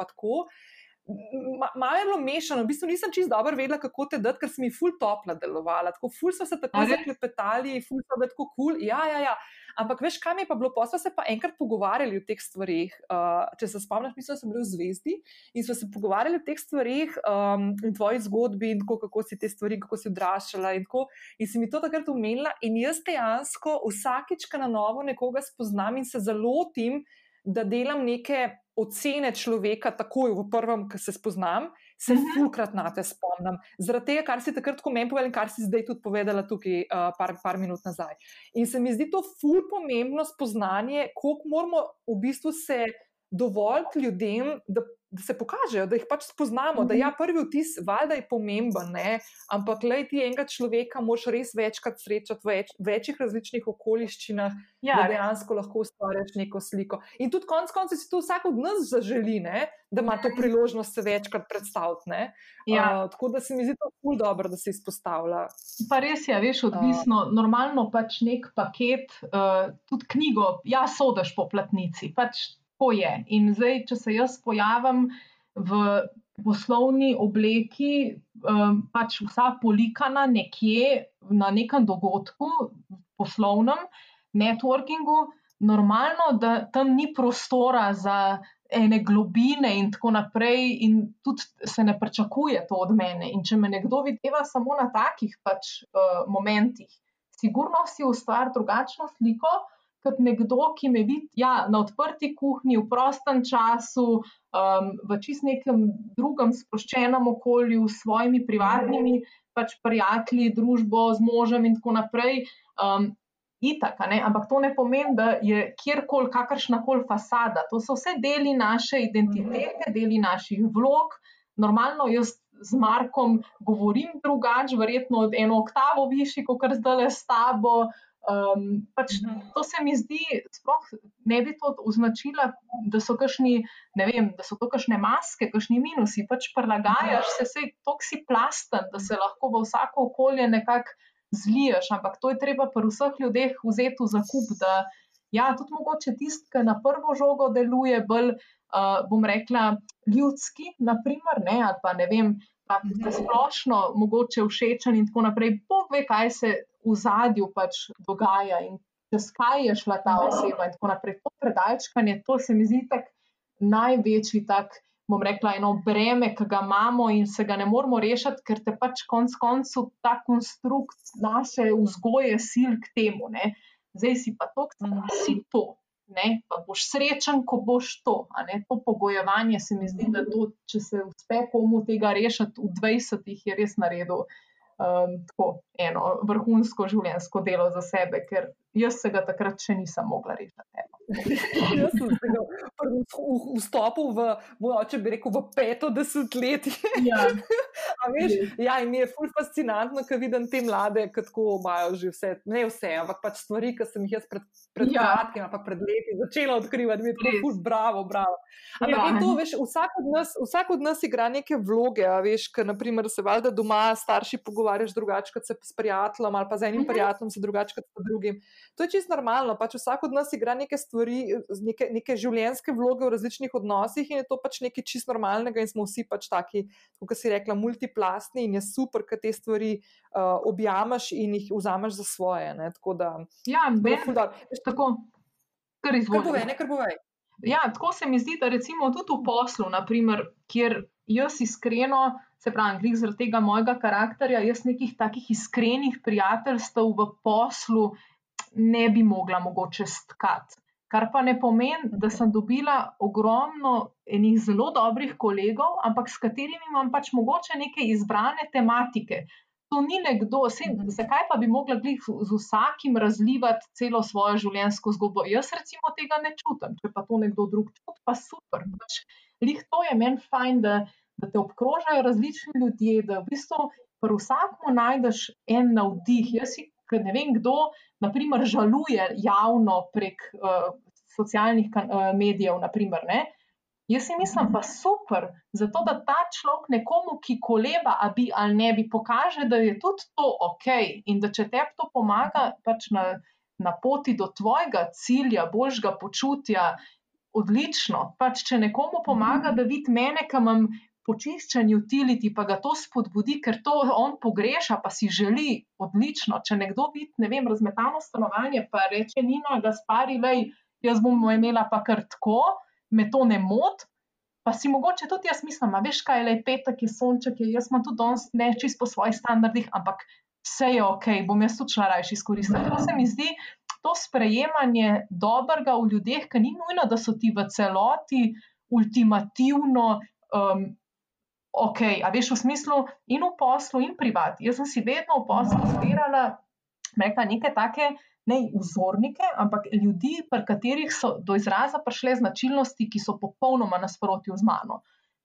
Malo je bilo mešano, v bistvu nisem čist dobro vedela, kako te dati, ker si mi ful topla delovala. Tako ful so se tako zaklepetali, ful so bili tako kul. Cool. Ja, ja, ja. Ampak veš, kam je pa bilo, pa smo se pa enkrat pogovarjali o teh stvarih. Uh, če se spomniš, mislim, da smo bili v zvezdi in smo se pogovarjali o teh stvarih um, in tvoji zgodbi in tako, kako si te stvari, kako si odraščala in tako. In si mi to takrat umenila in jaz dejansko vsakič, ko na novo nekoga spoznam in se zalotim, da delam neke ocene človeka takoj v prvem, ki se spoznam se uh mhm. -huh. fulkrat na te spomnim. Zaradi tega, kar si takrat meni povedal in kar si zdaj tudi povedala tukaj uh, par, par minut nazaj. In se mi zdi to ful pomembno spoznanje, koliko moramo v bistvu se dovoliti ljudem, da da se pokažejo, da jih pač spoznamo, da je ja, prvi vtis, valjda je pomemben, ne? ampak le ti enega človeka moš res večkrat srečati v več, večjih različnih okoliščinah, ja, da dejansko lahko ustvariš neko sliko. In tudi konec koncev si to vsak od nas zaželi, ne? da ima to priložnost se večkrat predstaviti. Ja. Uh, tako da se mi zdi to ful dobro, da se izpostavlja. Pa res je, veš, odvisno, uh, normalno pač nek paket, uh, tudi knjigo, ja, sodeš po platnici. Pač tako je. In zdaj, če se jaz pojavim v poslovni obleki, um, pač vsa polikana nekje na nekem dogodku, poslovnem, networkingu, normalno, da tam ni prostora za ene globine in tako naprej, in tudi se ne pričakuje to od mene. In če me nekdo videva samo na takih pač uh, momentih, sigurno si ustvari drugačno sliko kot nekdo, ki me vidi ja, na odprti kuhinji, v prostem času, um, v čist nekem drugem sproščenem okolju, s svojimi privatnimi pač prijatelji, družbo, z možem in tako naprej. Um, Itak, Ampak to ne pomeni, da je kjerkoli kakršna koli fasada. To so vse deli naše identitete, deli naših vlog. Normalno jaz z Markom govorim drugače, verjetno eno oktavo višji, kot zdaj le s tabo. Um, pač mhm. to se mi zdi, sploh ne bi to označila, da so kašni, vem, da so to kašne maske, kašni minusi. Pač prilagajaš se, se toksi plasten, da se lahko v vsako okolje nekako zliješ. Ampak to je treba pri vseh ljudeh vzeti v zakup. Da, ja, tudi mogoče tisti, ki na prvo žogo deluje bolj, uh, bom rekla, ljudski, naprimer, ne, ali pa ne vem. Pa, mhm. splošno, mogoče všečen, in tako naprej. Bog ve, kaj se v zadju pač dogaja in čez kaj je šla ta oseba. In tako naprej. To predalčkanje, to se mi zdi tak največji tak. Bom rekla, eno breme, ki ga imamo in se ga ne moramo rešiti, ker te pač konec koncev ta konstrukt naše vzgoje sil k temu. Ne. Zdaj si pa to, da si to, ne, pa boš srečen, ko boš to. To pogojevanje se mi zdi, da to, če se uspe komu tega rešiti v 20-ih, je res naredil um, tako eno vrhunsko življenjsko delo za sebe, ker jaz se ga takrat še nisem mogla rešiti. jaz sem se ga vstopil v, moče bi rekel, v peto desetletje. Ja. Veš, ja, in mi je ful fascinantno, ker vidim te mlade, ki tako imajo že vse, ne vse, ampak pač stvari, ki sem jih jaz pred, pred ja. kratkim, ampak pred leti začela odkrivati, mi je tako ful, bravo, bravo. Ampak ja. to, veš, vsak od, nas, vsak od nas igra neke vloge, a veš, ker naprimer se valjda doma starši pogovarjaš drugače, kot se s prijateljem ali pa z enim mhm. prijateljem se drugače, kot s drugim. To je čisto normalno, pač vsak od nas igra neke stvari, neke, neke življenjske vloge v različnih odnosih in je to pač nekaj čisto normalnega in smo vsi pač taki, kot si rekla, multiplastni in je super, ker te stvari uh, objameš in jih vzameš za svoje. Ne? Tako da, ja, ben, tako, kar izvoli. Kar bo vej. Ja, tako se mi zdi, da recimo tudi v poslu, naprimer, kjer jaz iskreno, se pravi, zaradi tega mojega karakterja, jaz nekih takih iskrenih prijateljstev v poslu ne bi mogla mogoče stkati. Kar pa ne pomeni, da sem dobila ogromno enih zelo dobrih kolegov, ampak s katerimi imam pač mogoče neke izbrane tematike. To ni nekdo, se, mhm. zakaj pa bi mogla z vsakim razlivati celo svojo življenjsko zgodbo. Jaz recimo tega ne čutim, če pa to nekdo drug čuti, pa super. Pač, lih to je meni fajn, da, da te obkrožajo različni ljudje, da v bistvu pri vsakmu najdeš en navdih. Jaz si ker ne vem, kdo, naprimer, žaluje javno prek uh, socialnih uh, medijev. Naprimer, Jaz si mislim, pa super, zato da ta človek nekomu, ki koleba, a bi ali ne bi, pokaže, da je tudi to ok in da če te to pomaga pač na, na poti do tvojega cilja, božjega počutja, odlično. Pač, če nekomu pomaga, da vidi mene, ki imam počiščenju utiliti, pa ga to spodbudi, ker to on pogreša, pa si želi odlično. Če nekdo vidi, ne vem, razmetano stanovanje, pa reče: Nina, da spari, lej, jaz bom imela pa kar tako, me to ne mot. Pa si mogoče tudi jaz mislim, da veš, kaj le petek, je sonček, je, jaz imam tudi danes ne čisto po svojih standardih, ampak vse je ok, bom jaz tudi šla rajši izkoristiti. To se mi zdi. To sprejemanje dobrega v ljudeh, ki ni nujno, da so ti v celoti ultimativno um, ok, a veš v smislu in v poslu, in privat. Jaz sem si vedno v poslu zbirala neke take ne vzornike, ampak ljudi, pri katerih so do izraza prišle značilnosti, ki so popolnoma nasprotju z mano.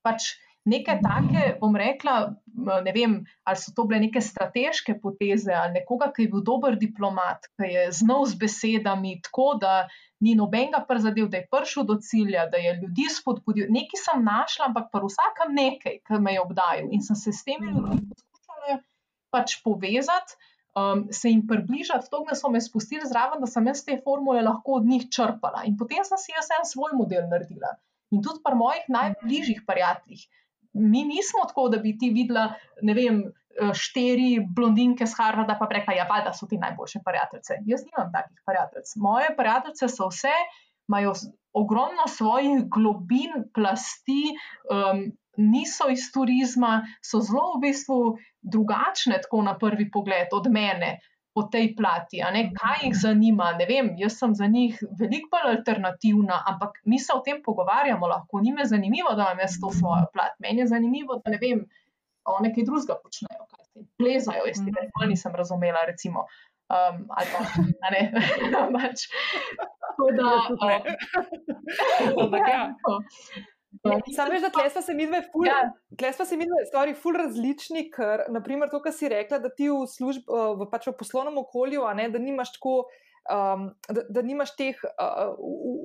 Pač Neke take, bom rekla, ne vem, ali so to bile neke strateške poteze, ali nekoga, ki je bil dober diplomat, ki je znal z besedami, tako da ni nobenega prizadev, da je prišel do cilja, da je ljudi spodbudil. Nekaj sem našla, ampak pa vsakem nekaj, ki me je obdajal in sem se s temi ljudmi poskušala pač povezati. Um, se jim približati, to, da so me spustili zraven, da sem jaz te formule lahko od njih črpala. In potem sem si jaz en svoj model naredila. In tudi pri mojih najbližjih prijateljih, mi nismo tako, da bi ti videla, ne vem, eh, štiri blondinke z Harvarda, pa rekla, ja, da so ti najboljše prijateljice. Jaz nimam takih prijateljic. Moje prijateljice so vse, imajo ogromno svojih globin, plasti. Um, Niso iz turizma, so zelo v bistvu drugačne, tako na prvi pogled, od mene, po tej plati, kaj jih zanima. Ne vem, jaz sem za njih veliko bolj alternativna, ampak mi se o tem pogovarjamo, lahko ni me zanimivo, da imam jaz to svojo plat. Meni je zanimivo, da ne vem, o nekaj drugega počnejo, kaj se plezajo, jaz tega nikoli nisem razumela. Recimo. Um, ali pa ne, pač. da. Ampak ja. Sam veš, da tle smo se mi dve, ful, ja. tle smo se mi dve stvari ful različni, ker, naprimer, to, kar si rekla, da ti v službi, v, pač v poslovnem okolju, ne, da nimaš tako. Um, da, da nimaš teh uh,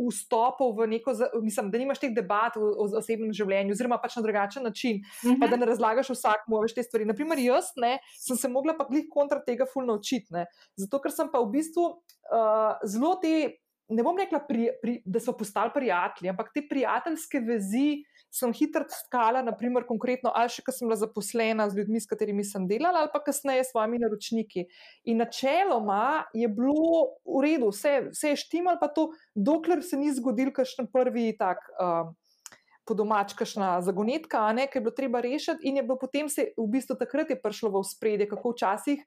vstopov v neko, mislim, da nimaš teh debat v, v osebnem življenju, oziroma pač na drugačen način, uh -huh. pa mhm. da ne razlagaš vsakmu več te stvari. Naprimer, jaz ne, sem se mogla pa glih kontra tega fulno učiti, zato ker sem pa v bistvu uh, zelo te ne bom rekla, pri, pri, da so postali prijatelji, ampak te prijateljske vezi sem hitro stkala, naprimer, konkretno, ali še, ko sem bila zaposlena z ljudmi, s katerimi sem delala, ali pa kasneje s svojimi naročniki. In načeloma je bilo v redu, vse, vse je štimal, pa to, dokler se ni zgodil, kakšen prvi tak. Uh, Po domač, kašna zagonetka, ne, ki je bilo treba rešiti, in je bilo potem se v bistvu takrat prišlo v spredje, kako včasih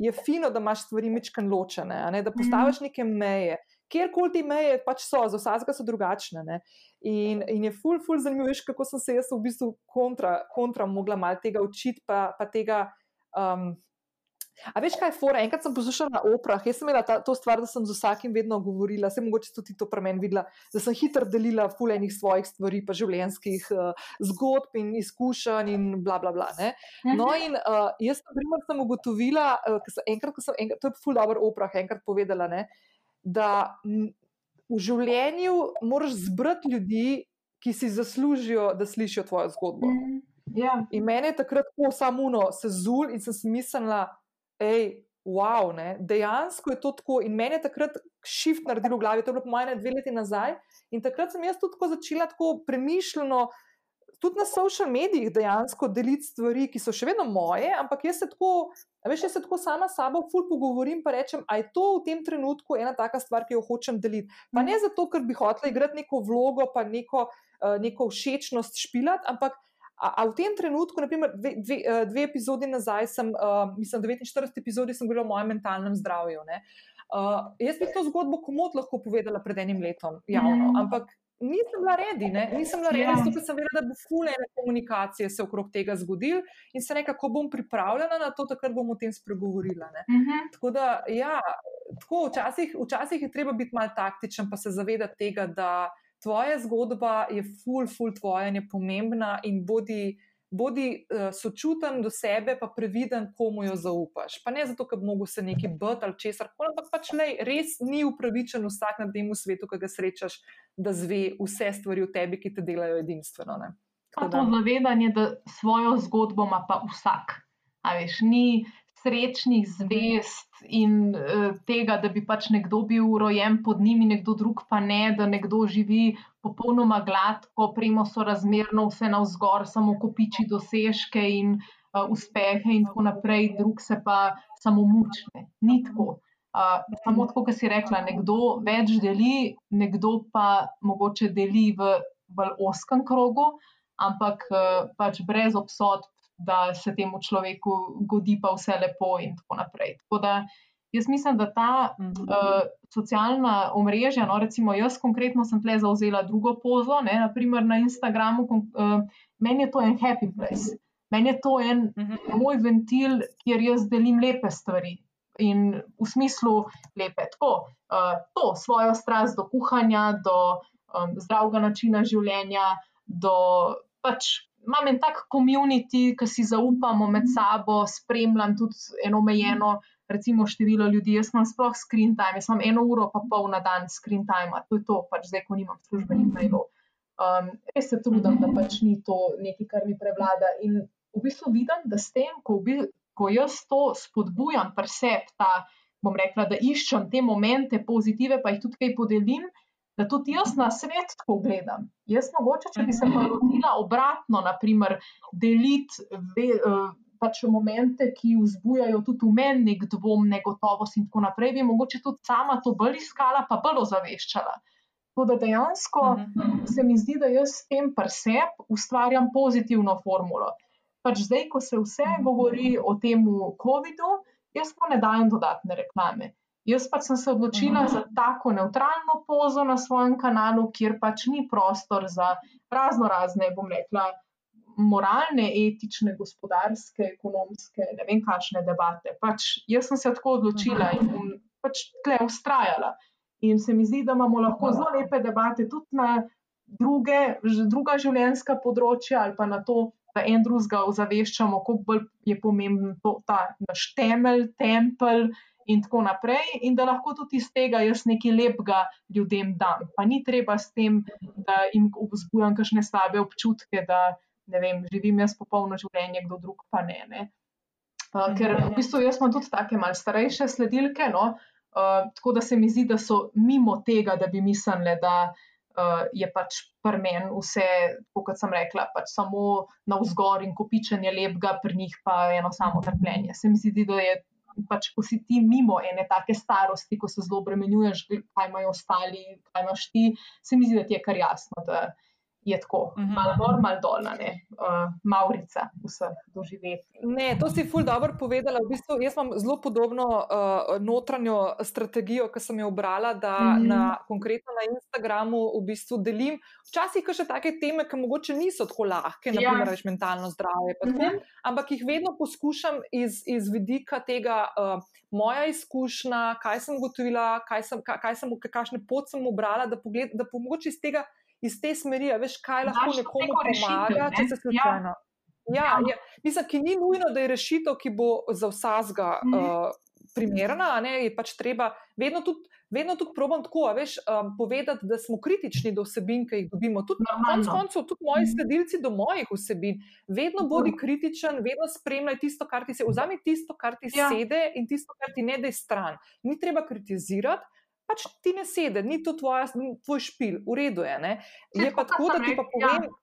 je fino, da imaš stvari mečkan ločene, ne, da postaviš neke meje kjerkoli te meje pač so, za vsakega so drugačne. In, in je ful, ful zanimivo, veš, kako sem se jaz v bistvu kontra, kontra mogla malo tega učiti, pa, pa tega. Um, A veš, kaj je fora? Enkrat sem poslušala na oprah, jaz sem imela ta, to stvar, da sem z vsakim vedno govorila, se mogoče tudi to pri meni videla, da sem hitro delila fulejnih svojih stvari, pa življenjskih uh, zgodb in izkušenj in bla bla bla. Ne? No, mhm. in uh, jaz sem, primer, sem ugotovila, uh, sem, enkrat, ko sem, enkrat, to je ful dobro oprah, enkrat povedala, ne, da v življenju moraš zbrati ljudi, ki si zaslužijo, da slišijo tvojo zgodbo. Mm, yeah. In meni je takrat po samuno se zul in sem smiselna hej, wow, ne? dejansko je to tako. In meni je takrat šift naredil v glavi, to je bilo po mojem dve leti nazaj. In takrat sem jaz tudi tako začela tako premišljeno. Tudi na social medijih dejansko deliti stvari, ki so še vedno moje, ampak jaz se tako, veš, jaz se tako sama s sabo ful pogovorim in rečem, da je to v tem trenutku ena taka stvar, ki jo hočem deliti. Pa ne zato, ker bi hotela igrati neko vlogo, pa neko, uh, neko všečnost špilat, ampak A, a v tem trenutku, naprimer, dve, dve, eh, dve epizodi nazaj, sem, uh, mislim, 49 epizodi sem govorila o mojem mentalnem zdravju. Uh, jaz bi to zgodbo komod lahko povedala pred enim letom, javno, mm. ampak nisem bila redi, ne? nisem bila redi, ja. zato sem vedela, da bo fulene komunikacije se okrog tega zgodil in se nekako bom pripravljena na to, takrat bom o tem spregovorila. Mm -hmm. Tako da, ja, tako, včasih, včasih je treba biti mal taktičen, pa se zavedati tega, da tvoja zgodba je ful, ful tvoja in je pomembna in bodi. Bodi uh, sočuten do sebe, pa previden, komu jo zaupaš. Pa ne zato, ker bi mogel se neki bati ali česar koli, ampak pač lej, res ni upravičen vsak na tem svetu, ki ga srečaš, da zve vse stvari v tebi, ki te delajo edinstveno. Pa to zavedanje, da svojo zgodbo ima pa vsak. A veš, ni srečnih zvest in uh, tega, da bi pač nekdo bil rojen pod njimi, nekdo drug pa ne, da nekdo živi popolnoma gladko, premo so razmerno vse navzgor, samo kopiči dosežke in uh, uspehe in tako naprej, drug se pa samo mučne. Ni tako. Uh, samo tako, kot si rekla, nekdo več deli, nekdo pa mogoče deli v bolj oskem krogu, ampak uh, pač brez obsodb da se temu človeku godi pa vse lepo in tako naprej. Tako da jaz mislim, da ta uh, socialna omrežja, no, recimo jaz konkretno sem tle zauzela drugo pozo, ne, naprimer na Instagramu, uh, meni je to en happy place. Meni je to en uh mhm. -huh. moj ventil, kjer jaz delim lepe stvari in v smislu lepe. Tako, uh, to svojo strast do kuhanja, do um, zdravega načina življenja, do pač imam en tak komunity, ki si zaupamo med sabo, spremljam tudi eno omejeno, recimo, število ljudi. Jaz imam sploh screen time, jaz imam eno uro pa pol na dan screen time, to je to, pač zdaj, ko nimam službenih mailov. Um, res se trudim, da pač ni to nekaj, kar mi prevlada. In v bistvu vidim, da s tem, ko, bi, ko jaz to spodbujam, presep ta, bom rekla, da iščem te momente pozitive, pa jih tudi kaj podelim da tudi jaz na svet tako gledam. Jaz mogoče, če bi se pa lotila obratno, naprimer, deliti ve, uh, pač momente, ki vzbujajo tudi v meni nek dvom, negotovost in tako naprej, bi mogoče tudi sama to bolj iskala, pa bolj ozaveščala. Tako da dejansko mhm. se mi zdi, da jaz s tem preseb ustvarjam pozitivno formulo. Pač zdaj, ko se vse mhm. govori o tem COVID-u, jaz pa ne dajem dodatne reklame. Jaz pač sem se odločila za tako neutralno pozo na svojem kanalu, kjer pač ni prostor za razno razne, bom rekla, moralne, etične, gospodarske, ekonomske, ne vem, kakšne debate. Pač jaz sem se tako odločila in bom pač tle ustrajala. In se mi zdi, da imamo lahko zelo lepe debate tudi na druge, druga življenjska področja ali pa na to, da en drugega ozaveščamo, kako bolj je pomemben to, ta naš temelj, tempelj in tako naprej, in da lahko tudi iz tega jaz nekaj lepega ljudem dam. Pa ni treba s tem, da jim vzbujam kakšne slabe občutke, da ne vem, živim jaz popolno življenje, kdo drug pa ne. ne. Uh, ker v bistvu jaz imam tudi take malce starejše sledilke, no? uh, tako da se mi zdi, da so mimo tega, da bi mislili, da uh, je pač prmen vse, kot sem rekla, pač samo na vzgor in kopičenje lepega, pri njih pa eno samo trpljenje. Se mi zdi, da je pač, ko si ti mimo ene take starosti, ko se zelo obremenjuješ, kaj imajo ostali, kaj imaš ti, se mi zdi, da ti je kar jasno, da je tako, uh -huh. malo gor, malo dol, ne, uh, Maurica vseh doživeti. Ne, to si ful dobro povedala. V bistvu, jaz imam zelo podobno uh, notranjo strategijo, ki sem jo obrala, da mhm. -huh. na, konkretno na Instagramu v bistvu delim. Včasih še take teme, ki mogoče niso tako lahke, ja. naprimer več mentalno zdravje, uh mhm. -huh. ampak jih vedno poskušam iz, iz vidika tega, uh, moja izkušnja, kaj sem ugotovila, kaj sem, kaj, kaj sem, kakšne pot sem obrala, da, pogled, da pomoč iz tega iz te smeri, veš, kaj lahko Daš nekomu pomaga, če se slučajno. Ja. Ja, ja. Mislim, ki ni nujno, da je rešitev, ki bo za vsega mm. uh, primerna, ne, je pač treba vedno tudi. Vedno tudi probam tako, veš, um, povedati, da smo kritični do vsebin, ki jih dobimo. Tudi, konc koncev, tudi moji mhm. sledilci do mojih vsebin. Vedno bodi kritičen, vedno spremljaj tisto, kar ti se, vzami tisto, kar ti ja. sede in tisto, kar ti ne da stran. Ni treba kritizirati, pač ti ne sedi, ni to tvoja, tvoj špil, v redu je. Ne? Je pa tako, da ti pa povem. Ja.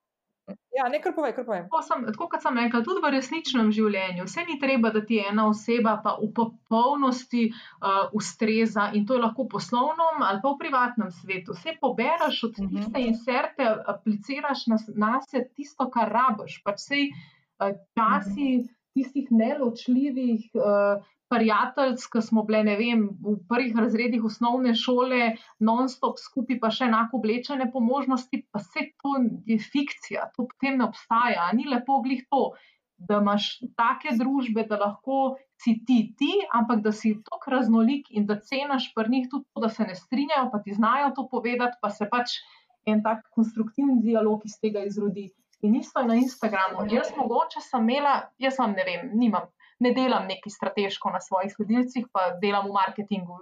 Ja, nekaj povej, kar povem. Tako kot sem rekel, tudi v resničnem življenju, vse ni treba, da ti ena oseba pa v popolnosti uh, ustreza in to je lahko v poslovnem ali pa v privatnem svetu. Vse poberaš od uh mhm. -huh. tiste inserte, apliciraš na, na se tisto, kar rabiš. Pač vse uh, časi uh mhm. -huh. tistih neločljivih. Uh, prijateljc, ki smo bile, ne vem, v prvih razredih osnovne šole, non-stop skupaj, pa še enako oblečene po možnosti, pa vse to je fikcija, to potem ne obstaja. Ni lepo glih to, da imaš take družbe, da lahko si ti ti, ampak da si tako raznolik in da cenaš pri njih tudi to, da se ne strinjajo, pa ti znajo to povedati, pa se pač en tak konstruktivni dialog iz tega izrodi. In isto je na Instagramu. Jaz mogoče sem imela, jaz vam ne vem, nimam ne delam neki strateško na svojih sledilcih, pa delam v marketingu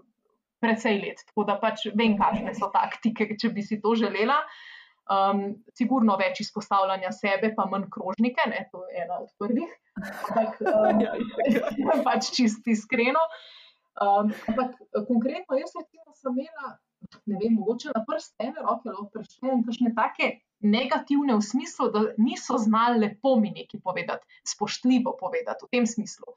precej let, tako da pač vem, kakšne so taktike, če bi si to želela. Um, sigurno več izpostavljanja sebe, pa manj krožnike, ne, to je ena od prvih, ampak um, pač čist iskreno. Um, ampak konkretno, jaz recimo sem imela, ne vem, mogoče na prste ene roke lahko preštejem kakšne take negativne v smislu, da niso znali lepo mi nekaj povedati, spoštljivo povedati v tem smislu.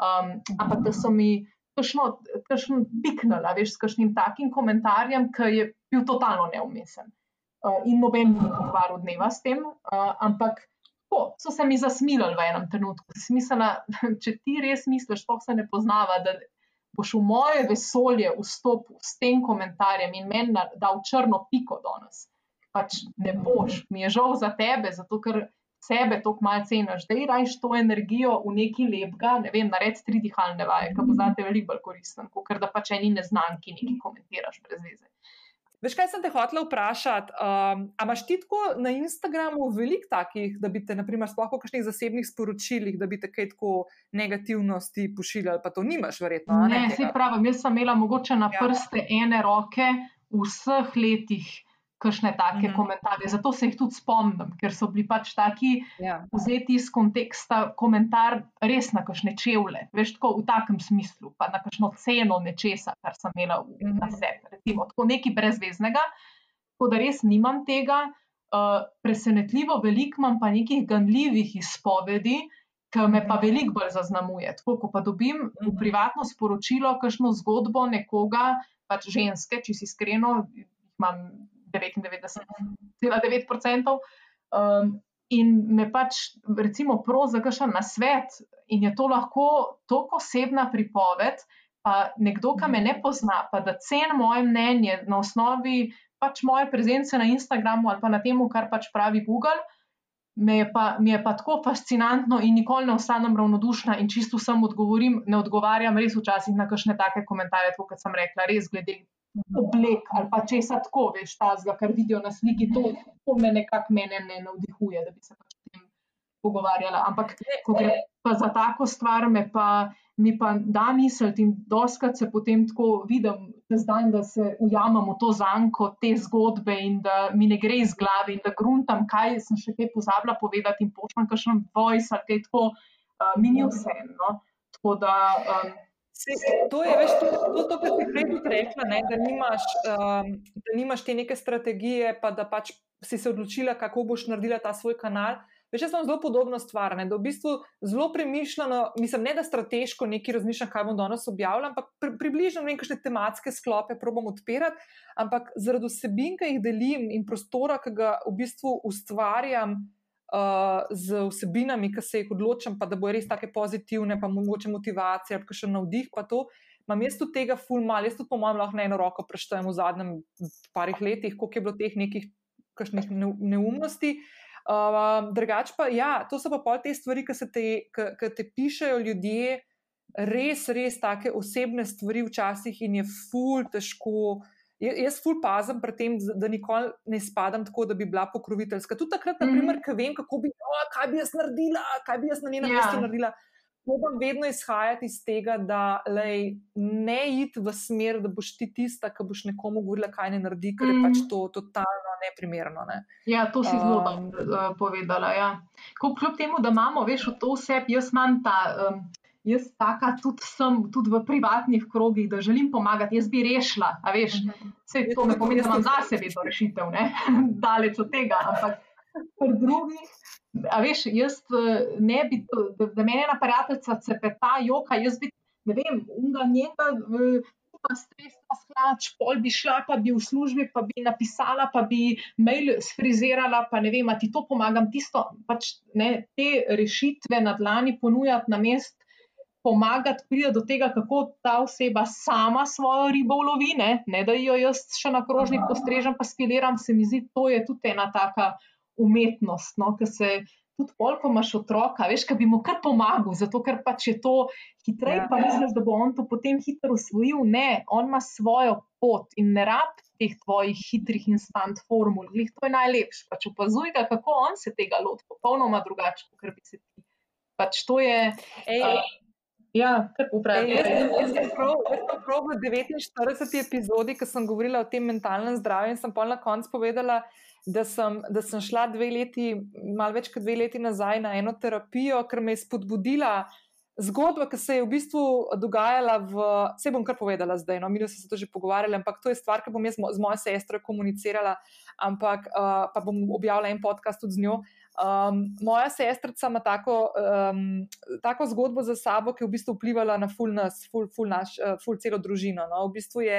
Um, ampak da so mi kakšno piknila, veš, s kakšnim takim komentarjem, ki je bil totalno neumesen. Uh, in noben ni ukvarjal dneva s tem, uh, ampak po, so se mi zasmilili v enem trenutku. Smiselna, če ti res misliš, da se ne poznava, da boš v moje vesolje vstopil s tem komentarjem in meni dal črno piko danes pač ne boš, mi je žal za tebe, zato ker sebe toliko malo ceniš. Da irajš to energijo v neki lepega, ne vem, naredi tri dihalne vaje, ki bo zate veliko bolj koristen, kot da pač eni neznanki nekaj komentiraš brez veze. Veš, kaj sem te hotel vprašati? Um, a imaš ti tako na Instagramu veliko takih, da bi te, naprimer, sploh po kakšnih zasebnih sporočilih, da bi te kaj tako negativnosti pošiljali, pa to nimaš, verjetno? Ne, ne se pravi, jaz sem imela mogoče na ja. prste ja. ene roke v vseh letih kakšne take mm -hmm. komentarje. Zato se jih tudi spomnim, ker so bili pač taki ja. vzeti iz konteksta komentar res na kakšne čevlje, veš, tako v takem smislu, pa na kakšno ceno nečesa, kar sem imela v, mm -hmm. na sebi. Recimo, tako nekaj brezveznega, tako da res nimam tega. Uh, presenetljivo veliko imam pa nekih ganljivih izpovedi, ki me pa veliko bolj zaznamuje. Tako, ko pa dobim v mhm. privatno sporočilo, kakšno zgodbo nekoga, pač ženske, če si iskreno, imam 99,9%. Um, in me pač, recimo, prosi za kakšen nasvet, in je to lahko tako osebna pripoved, pa nekdo, ki me ne pozna, pa da ceni moje mnenje na osnovi pač moje prezence na Instagramu ali pa na tem, kar pač pravi Google. Me je pa, mi je pa tako fascinantno in nikoli ne ostanem ravnodušna in čisto vsem odgovorim, ne odgovarjam res včasih na kakšne take komentarje, kot sem rekla, res glede oblek ali pa česa tako, veš, tazga, kar vidijo na sliki, to, to me nekako mene ne navdihuje, da bi se pač o tem pogovarjala. Ampak, ko gre pa za tako stvar, me pa, mi pa da misliti in doskrat se potem tako vidim, da zdaj, da se ujamem v to zanko te zgodbe in da mi ne gre iz glave in da gruntam, kaj sem še kaj pozabila povedati in pošljem kakšen voice ali kaj tako, uh, mi ni vse. No? Tako da. Um, To je veš, to, to, to kar si prej tudi rekla, ne, da, nimaš, um, da nimaš te neke strategije, pa da pač si se odločila, kako boš naredila ta svoj kanal. Veš, jaz sem zelo podobno stvar, ne, da v bistvu zelo premišljeno, mislim, ne da strateško neki razmišljam, kaj bom danes objavljal, ampak pri, približno nekaj tematske sklope probam odpirati, ampak zaradi vsebin, ki jih delim in prostora, ki ga v bistvu ustvarjam uh, z vsebinami, ki se jih odločam, pa da bo res take pozitivne, pa mogoče motivacija, pa še navdih, pa to. Imam jaz tudi tega ful mal, jaz tudi po mojem lahko na eno roko preštejem v zadnjem parih letih, koliko je bilo teh nekih neumnosti. Uh, drugač pa, ja, to so pa pol te stvari, ki te, te pišejo ljudje, res, res take osebne stvari včasih in je ful težko. Jaz ful pazim pri tem, da nikoli ne spadam tako, da bi bila pokroviteljska. Tudi takrat, mm -hmm. ko vem, kako bi, oh, kaj bi jaz naredila, kaj bi jaz na njenem ja. mestu yeah. naredila. Probam vedno izhajati iz tega, da lej, ne iti v smer, da boš ti tista, ki boš nekomu govorila, kaj ne naredi, ker mm. je pač mhm. to totalno neprimerno. Ne. Ja, to si zelo um, dobro povedala. Ja. Kljub temu, da imamo, veš, v to vse, jaz imam ta. Um, Jaz taka tudi sem, tudi v privatnih krogih, da želim pomagati, jaz bi rešila. Veš, vse to ne pomeni, da imam za sebe to rešitev, daleč od tega. Ampak pri drugih A veš, jaz eh, ne bi, da, da me ena prijateljica cepeta, joka, jaz bi, ne vem, unga njega, pa stresna sklač, pol bi šla, pa bi v službi, pa bi napisala, pa bi mail sfrizirala, pa ne vem, a ti to pomagam, tisto, pač ne, te rešitve na dlani ponujati na mest, pomagati pride do tega, kako ta oseba sama svojo ribo ulovi, ne, ne da jo jaz še na krožnik postrežem, pa spiliram, se mi zdi, to je tudi ena taka umetnost, no, ki se tudi pol, ko imaš otroka, veš, ki bi mu kar pomagal, zato ker pač je to hitreje, ja. pa misliš, da bo on to potem hitro usvojil. Ne, on ima svojo pot in ne rab teh tvojih hitrih instant formul. Glih, to je najlepše. Pač opazuj ga, kako on se tega loti, popolnoma drugače, kot bi se ti. Pač to je. Ej, uh, Ja, kar upravljam. Jaz sem prav v 49. epizodi, ko sem govorila o tem mentalnem zdravju, in sem pa na koncu povedala, da sem, da sem šla dve leti, malo več kot dve leti nazaj na eno terapijo, ker me je spodbudila zgodba, ki se je v bistvu dogajala. V, vse bom kar povedala zdaj, no, mi smo se to že pogovarjali, ampak to je stvar, ki bom jaz z mojo sestro komunicirala, ampak uh, pa bom objavila en podcast tudi z njo. Um, moja sestrica ima tako, um, tako zgodbo za sabo, ki je v bistvu vplivala na full nas, full, full naš, uh, full celo družino. No. V bistvu je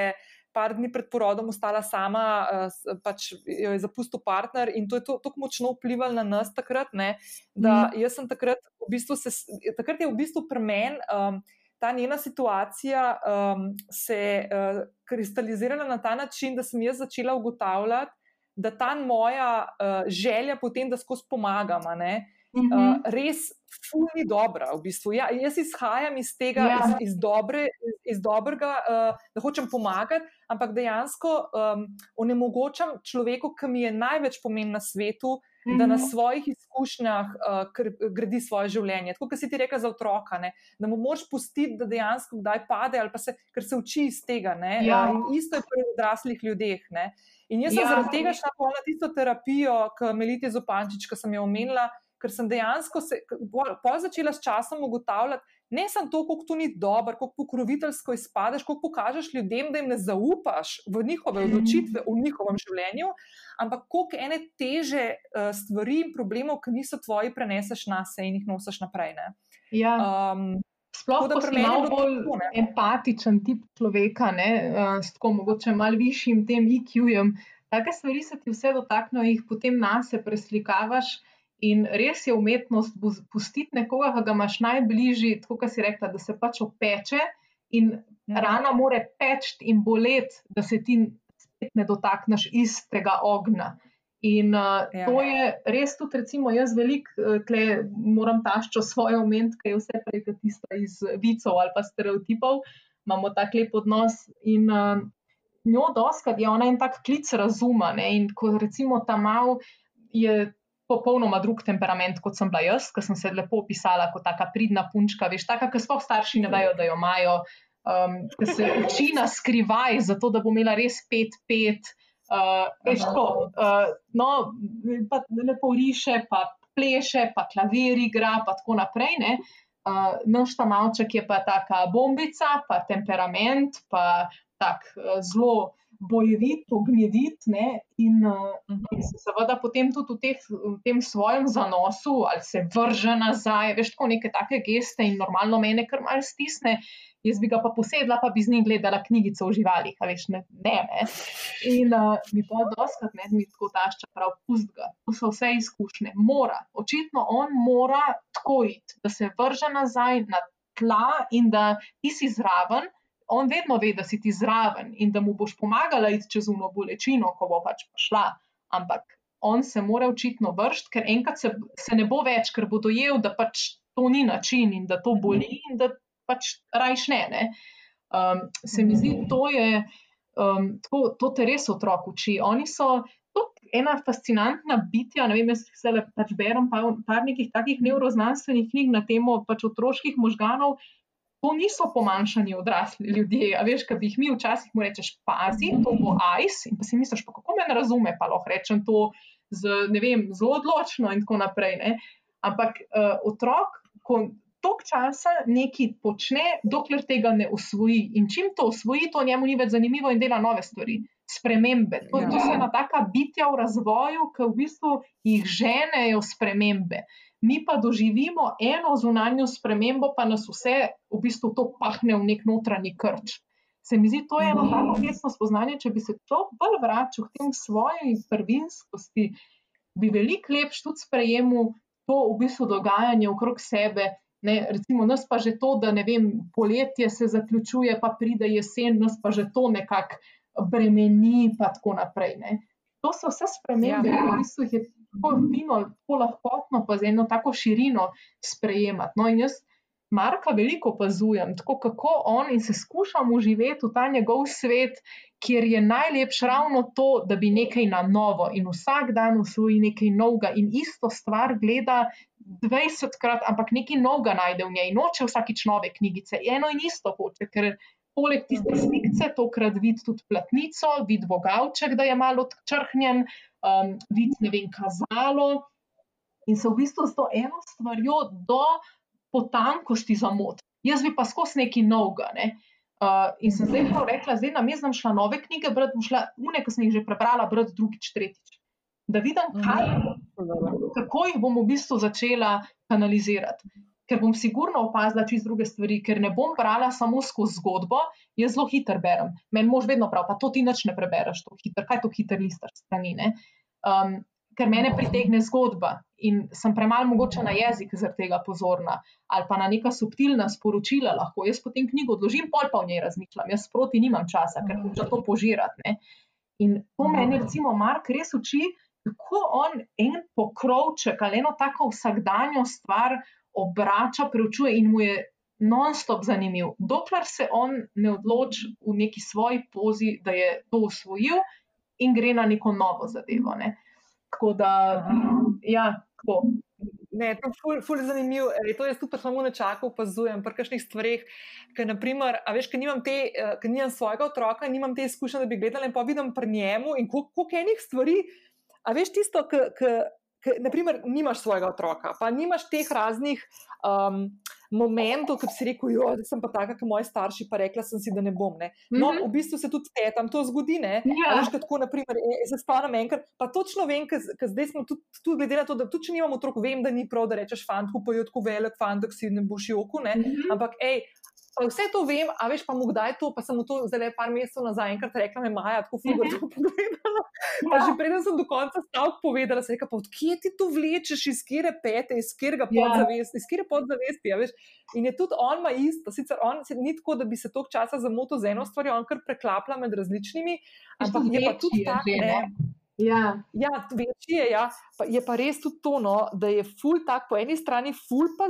par dni pred porodom ostala sama, uh, pač jo je zapustil partner in to je tako močno vplivalo na nas takrat, ne, da mm. jaz sem takrat v bistvu, se, takrat je v bistvu premen. Um, Ta njena situacija um, se je uh, kristalizirala na ta način, da sem jaz začela ugotavljati, da ta moja uh, želja potem, da skozi pomagam, uh, uh, res fulni dobra. V bistvu. ja, jaz izhajam iz tega, ja. iz, iz, dobre, iz, iz dobrega, uh, da hočem pomagati, ampak dejansko um, onemogočam človeku, ki mi je največ pomen na svetu. Da na mhm. svojih izkušnjah uh, gradi svoje življenje. Tako kot si ti rekel za otroka, ne? da mu moraš pustiti, da dejansko kdaj pade, ali pa se, ker se uči iz tega. Ja. Uh, isto je pri odraslih ljudeh. Ne? In jaz sem ja. zaradi tega šla na tisto terapijo, ki Melite Zopančič, ki sem jo omenila, ker sem dejansko se, po začela s časom ugotavljati, ne samo to, kako to ni dobro, kako pokroviteljsko izpadeš, kako pokažeš ljudem, da jim ne zaupaš v njihove mhm. odločitve v njihovem življenju, ampak koliko ene teže uh, stvari in problemov, ki niso tvoji, preneseš na sebe in jih nosiš naprej. Ne? Ja. Um, Sploh, da si malo bolj to, empatičen tip človeka, ne, uh, s tako mogoče malo višjim tem IQ-jem. Take stvari se ti vse dotaknejo, jih potem na sebe preslikavaš. In res je umetnost pustiti nekoga, ki ga imaš najbližji, tako kot si rekla, da se pač opeče in ja. rana more peč in boleti, da se ti spet ne dotakneš istega ognja. In uh, ja. to je res tudi, recimo, jaz veliko, tle moram taščo svoje omeniti, ker je vse prej kot tista iz vicov ali pa stereotipov, imamo tak lep odnos in uh, njo doskrat je ona en tak klic razuma. Ne? In ko recimo ta mal je popolnoma drug temperament, kot sem bila jaz, ki sem se lepo opisala kot taka pridna punčka, veš, taka, ki sploh starši ne vejo, da jo imajo, um, ki se uči na skrivaj, zato da bo imela res pet, pet. Uh, veš, tako, uh, no, pa lepo riše, pa pleše, pa klavir igra, pa tako naprej. Uh, Naš ta malček je pa taka bombica, pa temperament, pa tak uh, zelo bojevit, ognjevit ne, in, uh, in se seveda potem tudi v, teh, v tem svojem zanosu ali se vrže nazaj, veš, tako neke take geste in normalno mene kar mal stisne. Jaz bi ga pa posedla, pa bi z njim gledala knjigico o živalih, a veš, ne, ne. ne. In uh, mi pa doskrat ne, mi tako tašča, prav, pust ga, to so vse izkušnje. Mora, očitno on mora tako iti, da se vrže nazaj na tla in da ti si zraven, on vedno ve, da si ti zraven in da mu boš pomagala iti čez uno bolečino, ko bo pač šla. Ampak on se mora očitno vršiti, ker enkrat se, se ne bo več, ker bo dojel, da pač to ni način in da to boli in da pač rajš ne. ne. Um, se mi zdi, to je. Um, to, to te res otrok uči. Oni so ena fascinantna bitja. Ne vem, jaz se le pač berem par, par nekih takih neuroznanstvenih knjig na temo pač otroških možganov, to niso pomanjšani odrasli ljudje. A veš, kaj bi jih mi včasih mu rečeš, pazi, to bo ice. In pa si misliš, pa kako me ne razume, pa lahko rečem to z, vem, zelo odločno in tako naprej. Ne? Ampak uh, otrok, ko tok časa nekaj počne, dokler tega ne usvoji. In čim to usvoji, to njemu ni več zanimivo in dela nove stvari. Spremembe. To, to so ena taka bitja v razvoju, ki v bistvu jih ženejo spremembe. Mi pa doživimo eno zunanjo spremembo, pa nas vse v bistvu to pahne v nek notranji krč. Se mi zdi, to je eno tako resno spoznanje, če bi se to bolj vračal k tem svoji prvinskosti, bi veliko lepš tudi sprejemil to v bistvu dogajanje okrog sebe. Ne, recimo, nas pa že to, da ne vem, poletje se zaključuje, pa pride jesen, nas pa že to nekako bremeni, pa tako naprej. Ne. To so vse spremembe, ja. ki so jih tako fino, tako lahkotno, pa z eno tako širino sprejemati. No, in jaz Marka veliko opazujem, tako kako on in se skušam uživeti v ta njegov svet, kjer je najlepše ravno to, da bi nekaj na novo in vsak dan usvoji nekaj novega in isto stvar gleda 20krat, ampak nekaj novega najde v njej. Noče vsakič nove knjigice, eno in isto hoče, ker poleg tiste slike, tokrat vidi tudi platnico, vidi bogavček, da je malo odčrhnjen, um, vidi ne vem, kazalo. In se v bistvu s to eno stvarjo do potankosti zamot. Jaz bi pa skozi neki novega. Ne? Uh, in sem zdaj rekla, zdaj nam je znam šla nove knjige, brati bom šla, une, ki sem jih že prebrala, brati drugič, tretjič. Da vidim, kaj, kako jih bom v bistvu začela kanalizirati ker bom sigurno opazila čez druge stvari, ker ne bom brala samo skozi zgodbo, jaz zelo hitro berem. Meni mož vedno pravi, pa to ti nič ne prebereš, to hitro, kaj to hitro listaš strani. Um, ker mene pritegne zgodba in sem premalo mogoče na jezik zaradi tega pozorna, ali pa na neka subtilna sporočila lahko. Jaz potem knjigo odložim, pol pa v njej razmišljam, jaz proti nimam časa, ker hočem to požirati. Ne? In to meni, recimo, Mark res uči, kako on en pokrovček ali eno tako vsakdanjo stvar obrača, preučuje in mu je non-stop zanimiv. Dokler se on ne odloči v neki svoji pozi, da je to usvojil in gre na neko novo zadevo. Ne. Tako da, ja, tako. Ne, to je ful, ful zanimivo. E, to jaz tu pa samo nečakam, opazujem pri kakšnih stvareh. Ker, naprimer, a veš, ker nimam, te, eh, ker nimam svojega otroka, nimam te izkušnje, da bi gledala in pa vidim pri njemu in koliko enih stvari. A veš tisto, kar naprimer, nimaš svojega otroka, pa nimaš teh raznih um, momentov, ki bi si rekel, da sem pa taka, kot moji starši, pa rekla sem si, da ne bom. Ne. No, mm -hmm. v bistvu se tudi te tam to zgodi. Ja. Veš, tako, naprimer, e, se spomnim enkrat, pa točno vem, ker zdaj smo tudi, tudi glede na to, da tudi če nimamo otrok, vem, da ni prav, da rečeš fantku, pa je tako velik fant, da si ne boš joku. Mm -hmm. Ampak, hej. Pa vse to vem, a veš pa mu kdaj to, pa sem mu to zdaj par mesecev nazaj enkrat rekla, me Maja, tako fugo to pogledala. Pa ja. že preden sem do konca stavk povedala, se reka, pa odkje ti to vlečeš, iz kire pete, iz kire ja. podzavesti, iz kire podzavesti, a veš. In je tudi on ima isto, sicer on se ni tako, da bi se tok časa zamotil z eno stvarjo, on kar preklapla med različnimi, ampak je pa tudi ta, ne. Ja, ja večji je, ja. pa je pa res tudi to, no, da je ful tak, po eni strani ful pa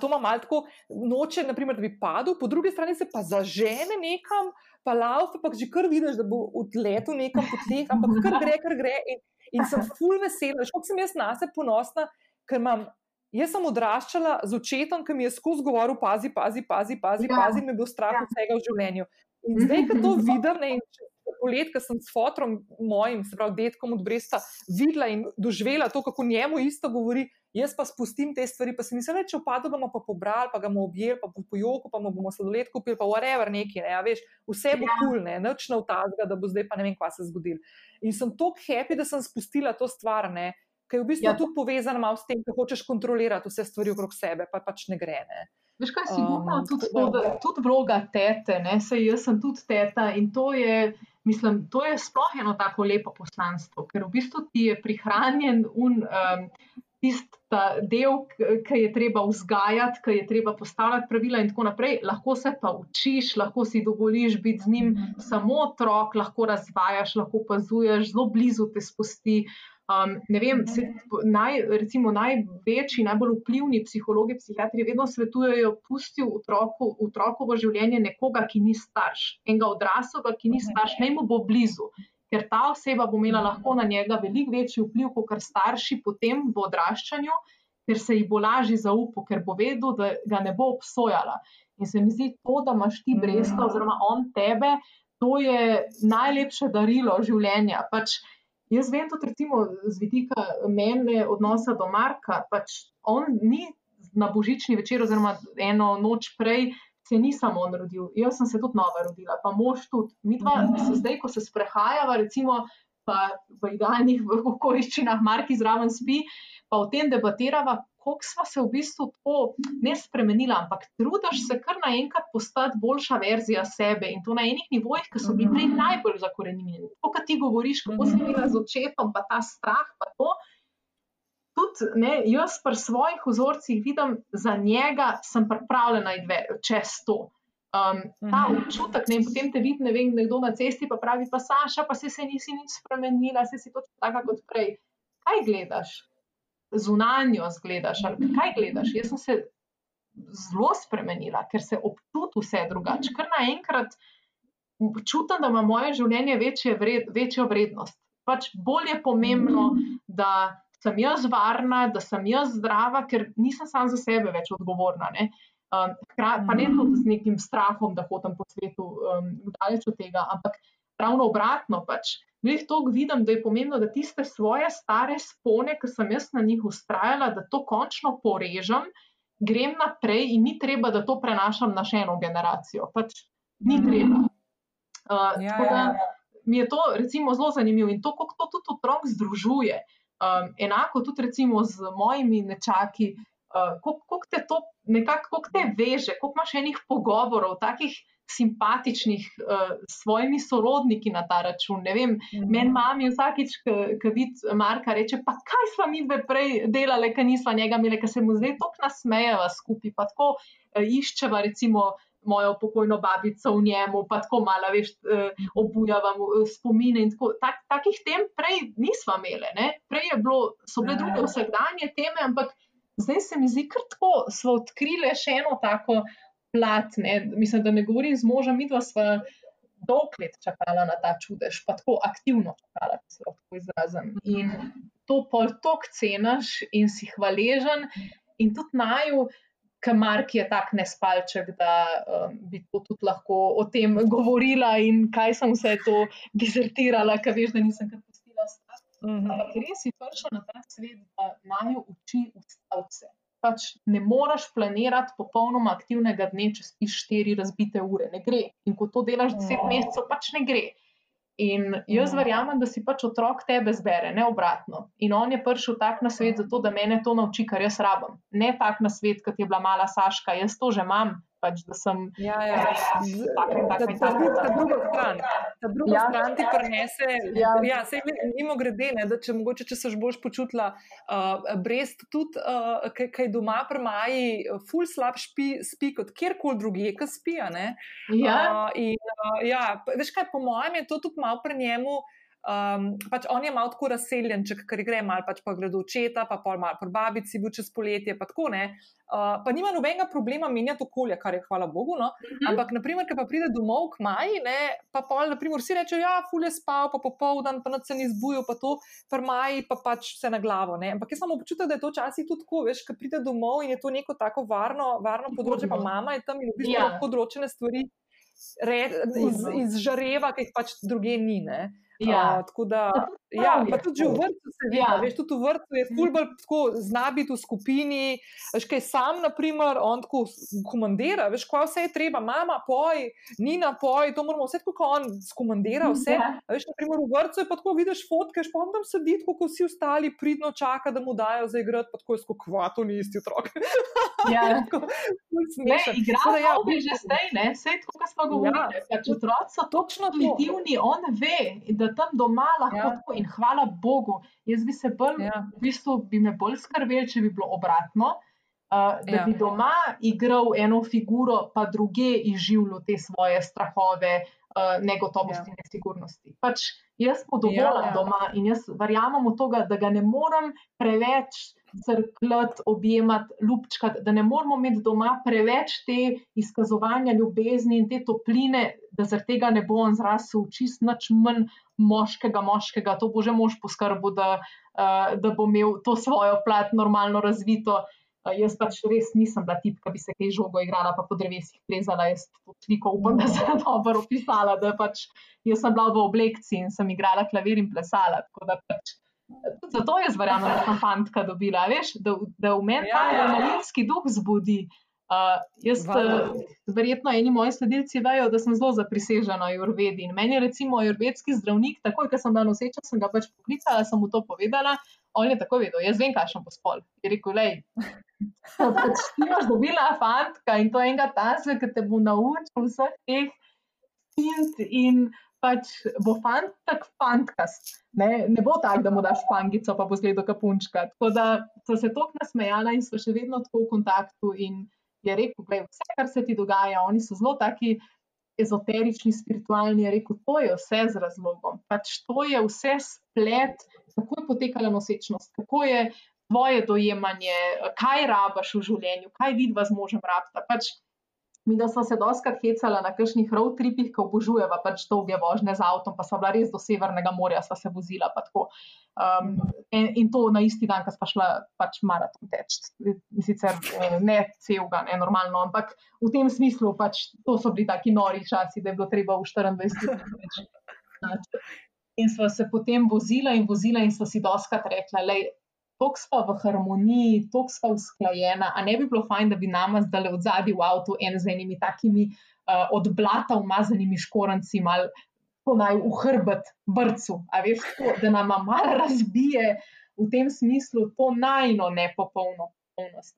to ima malo tako, noče, naprimer, da bi padel, po drugi strani se pa zažene nekam, pa laufe, pa že kar vidiš, da bo odletel nekam po teh, ampak kar gre, kar gre. In, in sem full vesela, šok sem jaz na sebe ponosna, ker imam. Jaz sem odraščala z očetom, ki mi je skozi govoril: pazi, pazi, pazi, pazi, ja. pazi, je bil strah ja. vsega v življenju. In zdaj, ko to vidim, ne, polet, ko sem s fotrom mojim, se pravi, detkom od Bresta, videla in doživela to, kako njemu isto govori, Jaz pa spustim te stvari, pa mislim, da če opadu ga bomo pa pobrali, pa ga bomo objeli, pa po joku, pa bomo sladoled kupili, pa whatever neki, ne, veš, vse bo Ja. kul, cool, ne, noč na utazga, da bo zdaj pa ne vem, kva se zgodil. In sem tako happy, da sem spustila to stvar, ne, ker je v bistvu Ja. ja. tudi povezana malo s tem, da hočeš kontrolirati vse stvari okrog sebe, pa pač ne gre. Ne. Veš kaj, sigurno Um, tudi, da, tudi vloga tete, ne, sej jaz sem tudi teta in to je, mislim, to je sploh eno tako lepo poslanstvo, ker v bistvu ti je prihranjen un, um, tisti del, ki je treba vzgajati, ki je treba postavljati pravila in tako naprej, lahko se pa učiš, lahko si dovoliš biti z njim samo otrok, lahko razvajaš, lahko opazuješ, zelo blizu te spusti. Um, ne vem, se, naj, recimo največji, najbolj vplivni psihologi, psihiatri vedno svetujejo, pusti otroku, otrokovo življenje nekoga, ki ni starš, enega odraslega, ki ni starš, naj mu bo blizu, ker ta oseba bo imela lahko na njega veliko večji vpliv, kot starši potem v odraščanju, ker se ji bo lažje zaupal, ker bo vedel, da ga ne bo obsojala. In se mi zdi to, da imaš ti bresta oziroma on tebe, to je najlepše darilo življenja. Pač, Jaz vem tudi, recimo, z vidika mene odnosa do Marka. Pač on ni na božični večer, oziroma eno noč prej, se ni samo on rodil. Jaz sem se tudi nova rodila, pa mož tudi. Mi dva se zdaj, ko se sprehajava, recimo, pa v idealnih okoliščinah, Marki zraven spi, pa o tem debatirava. Kako smo se v bistvu tako ne spremenili, ampak trudiš se kar naenkrat postati boljša verzija sebe in to na enih nivojih, ki so bili prej najbolj zakorenjeni. To, kar ti govoriš, kako si imela z očetom, pa ta strah, pa to. Tudi ne, jaz pri svojih vzorcih vidim, za njega sem pripravljena iti čez to. Um, ta občutek, ne, potem te vidi, ne vem, nekdo na cesti pa pravi, pa Saša, pa si se nisi nič spremenila, si si točno taka kot prej. Kaj gledaš? Zunanjo zgledaš, ali kaj gledaš? Jaz sem se zelo spremenila, ker se občuti vse drugače. Ker naenkrat čutim, da ima moje življenje večje vred, večjo vrednost. Pač bolj je pomembno, da sem jaz varna, da sem jaz zdrava, ker nisem sam za sebe več odgovorna. Ne? Um, hkrat, pa ne tudi z nekim strahom, da hodim po svetu, um, daleč od tega, ampak ravno obratno. Pač. Jih to vidim, da je pomembno, da tiste svoje stare spone, ki sem jaz na njih ustrajala, da to končno porežem, grem naprej in ni treba, da to prenašam na še eno generacijo. Pač ni treba. Uh, Ja, da ja. mi je to recimo zelo zanimivo in to, kako to tudi otrok združuje. Um, enako tudi recimo z mojimi nečaki, uh, kako te to nekako, kako te veže, koliko imaš enih pogovorov, takih simpatičnih uh, s svojimi sorodniki na ta račun. Ne vem, meni mami vsakič, ko vidi Marka, reče: Pa kaj smo mi prej delali, ker nismo njega imeli, ker se mu zdaj tako nasmejeva skupaj, pa tako uh, iščeva recimo. Mojo pokojno babico v njemu, pa tako malo, veš, eh, obujavamo eh, spomine. in Tako, tak, takih tem prej nismo imeli. Ne? Prej je bilo, so bile druge vsakdanje teme, ampak zdaj se mi zdi, kar tako smo odkrili še eno tako plat. Ne? Mislim, da ne govorim z možem, mi dva sva dolg let čakala na ta čudež, pa tako aktivno čakala, da se lahko izrazim. In to pol tok cenaš in si hvaležen, in tudi naju. Ker Mark je tak nespalček, da um, bi to tudi lahko o tem govorila in kaj sem vse to dizertirala, ker veš, da nisem kar pustila stati. Ampak res si prišel na ta svet, da naj uči ustavce. Pač ne moreš planirati popolnoma aktivnega dne, če spiš štiri razbite ure. Ne gre. In ko to delaš deset mesecev, pač ne gre. In jaz verjamem, da si pač otrok tebe zbere, ne obratno. In on je prišel tak na svet, zato da mene to nauči, kar jaz rabim. Ne tak na svet, kot je bila mala Saška, jaz to že imam. Pač, da sem Ja, ja. taka in Ta, taka ta, druga- ta druga stran, ta druga Ja. stran ti prenese. Ja. Ja. Sej, mimo grede, ne, da če mogoče, če se boš počutila uh, brest, tudi uh, kaj doma pri Maji, ful slab spi, spi kot kjerkoli drugje, ki spi. a ne. Ja, Uh, in, uh, ja, veš kaj, po mojem je to tudi malo pri njemu. Um, pač on je malo tako razseljen, če ker gre malo pač pa gledo očeta, pa pol malo pri babici, bil čez poletje, pa tako ne. Uh, pa nima nobenega problema menjati okolje, kar je hvala Bogu. No? Mhm. Ampak, naprimer, ko pa pride domov k Maji, ne, pa pol, naprimer, vsi rečejo, ja, ful je spal, pa popoldan, pa noč se ni zbudil, pa to, pri Maji pa pač vse na glavo. Ne. Ampak jaz sem občutek, da je to včasih tudi tako, veš, ko pride domov in je to neko tako varno, varno področje, pa mama je tam in v bistvu Ja. lahko določene stvari re, iz, izžareva, ki jih pač druge ni. Ne. Ja. Uh, tako da, Pa ja, je pa tudi že v vrtu se vidi, Ja. veš, tudi v vrtu je ful bolj tako zna biti v skupini. Veš, kaj sam, na primer, on tako komandira, veš, kaj vse je treba, mama, poj, Nina, poj, to moramo vse tako, kot on skomandira, vse. Ja. A Veš, na primer, v vrtu je pa tako, vidiš fotke, pa on tam sedi, tako kot vsi ostali, pridno čaka, da mu dajo za igrati, pa tako je skoro kvato, ni isti otrok. Ja. Tako, smešen. Tako da igramo ja, ja, že zdaj, ne, vse tako, kot smo govorili. Ja. Pač otroci so Točno to. intuitivni, on ve, da tam doma lahko Ja. tako in hvala Bogu. Jaz bi se bolj, Ja. v bistvu bi me bolj skrbel, če bi bilo obratno. Uh, da ja. bi doma igral eno figuro, pa druge izživljal te svoje strahove, uh, negotovosti Ja. nesigurnosti. Pač jaz dovolj Ja, ja, ja. doma in jaz verjamem v to, da ga ne morem preveč crkljati, objemati, ljubčkati, da ne moramo imeti doma preveč te izkazovanja ljubezni in te topline, da zaradi tega ne bo on zrasel čist nič manj moškega, moškega. To bo že mož poskrbel, da, uh, da bo imel to svojo plat normalno razvito. Jaz pač res nisem bila tip, ki bi se kaj žogo igrala, pa po drevesih plezala. Jaz to sliko upam, da sem dobro opisala, da pač jaz sem bila v oblekci in sem igrala klavir in plesala. Pač Zato jaz verjamem, da sem fantka dobila, veš, da, da v meni ta Ja, ja. adrenalinski duh zbudi. Uh, jaz, Valjda. uh, verjetno, eni moji sledilci vejo, da sem zelo zaprisežena Jurvedi. In meni je recimo Jurvedski zdravnik, takoj, ko sem bila noseča, sem ga pač poklicala, sem mu to povedala. On je tako vedel, jaz vem, kakšen bo spol. Je rekel, lej, pač ti imaš dobila fantka in to enega tasve, ki te bo naučil vseh teh stint in pač bo fant tak fantkast. Ne, ne bo tako, da mu daš pangico, pa bo zgledal kapunčka. Tako da so se tako nasmejala in so še vedno tako v kontaktu in je rekel, gledaj, vse, kar se ti dogaja, oni so zelo taki ezoterični, spiritualni, je rekel, to je vse z razlogom. Pač to je vse splet, kako je potekala nosečnost, kako je tvoje dojemanje, kaj rabaš v življenju, kaj vidva z možem rabta. Pač Mi, da smo se doskrat hecala na kakšnih road tripih, ki obožujeva pač dolge vožnje z avtom, pa sva bila res do Severnega morja, sva se vozila. pa tako. Um, in, in to na isti dan, ko sva šla pač maraton teč. Sicer eh, ne celega, ne normalno, ampak v tem smislu pač to so bili taki nori časi, da je bilo treba v 24 uri več. Znači. In sva se potem vozila in vozila in sva si doskrat rekla, lej, Tok smo v harmoniji, tok smo usklajena, a ne bi bilo fajn, da bi nama zdaj od zadaj v avtu en z enimi takimi uh, od blata umazanimi škoranci, mal to naj v hrbet brcu, a veš, to, da nama mal razbije v tem smislu to najno nepopolno popolnost.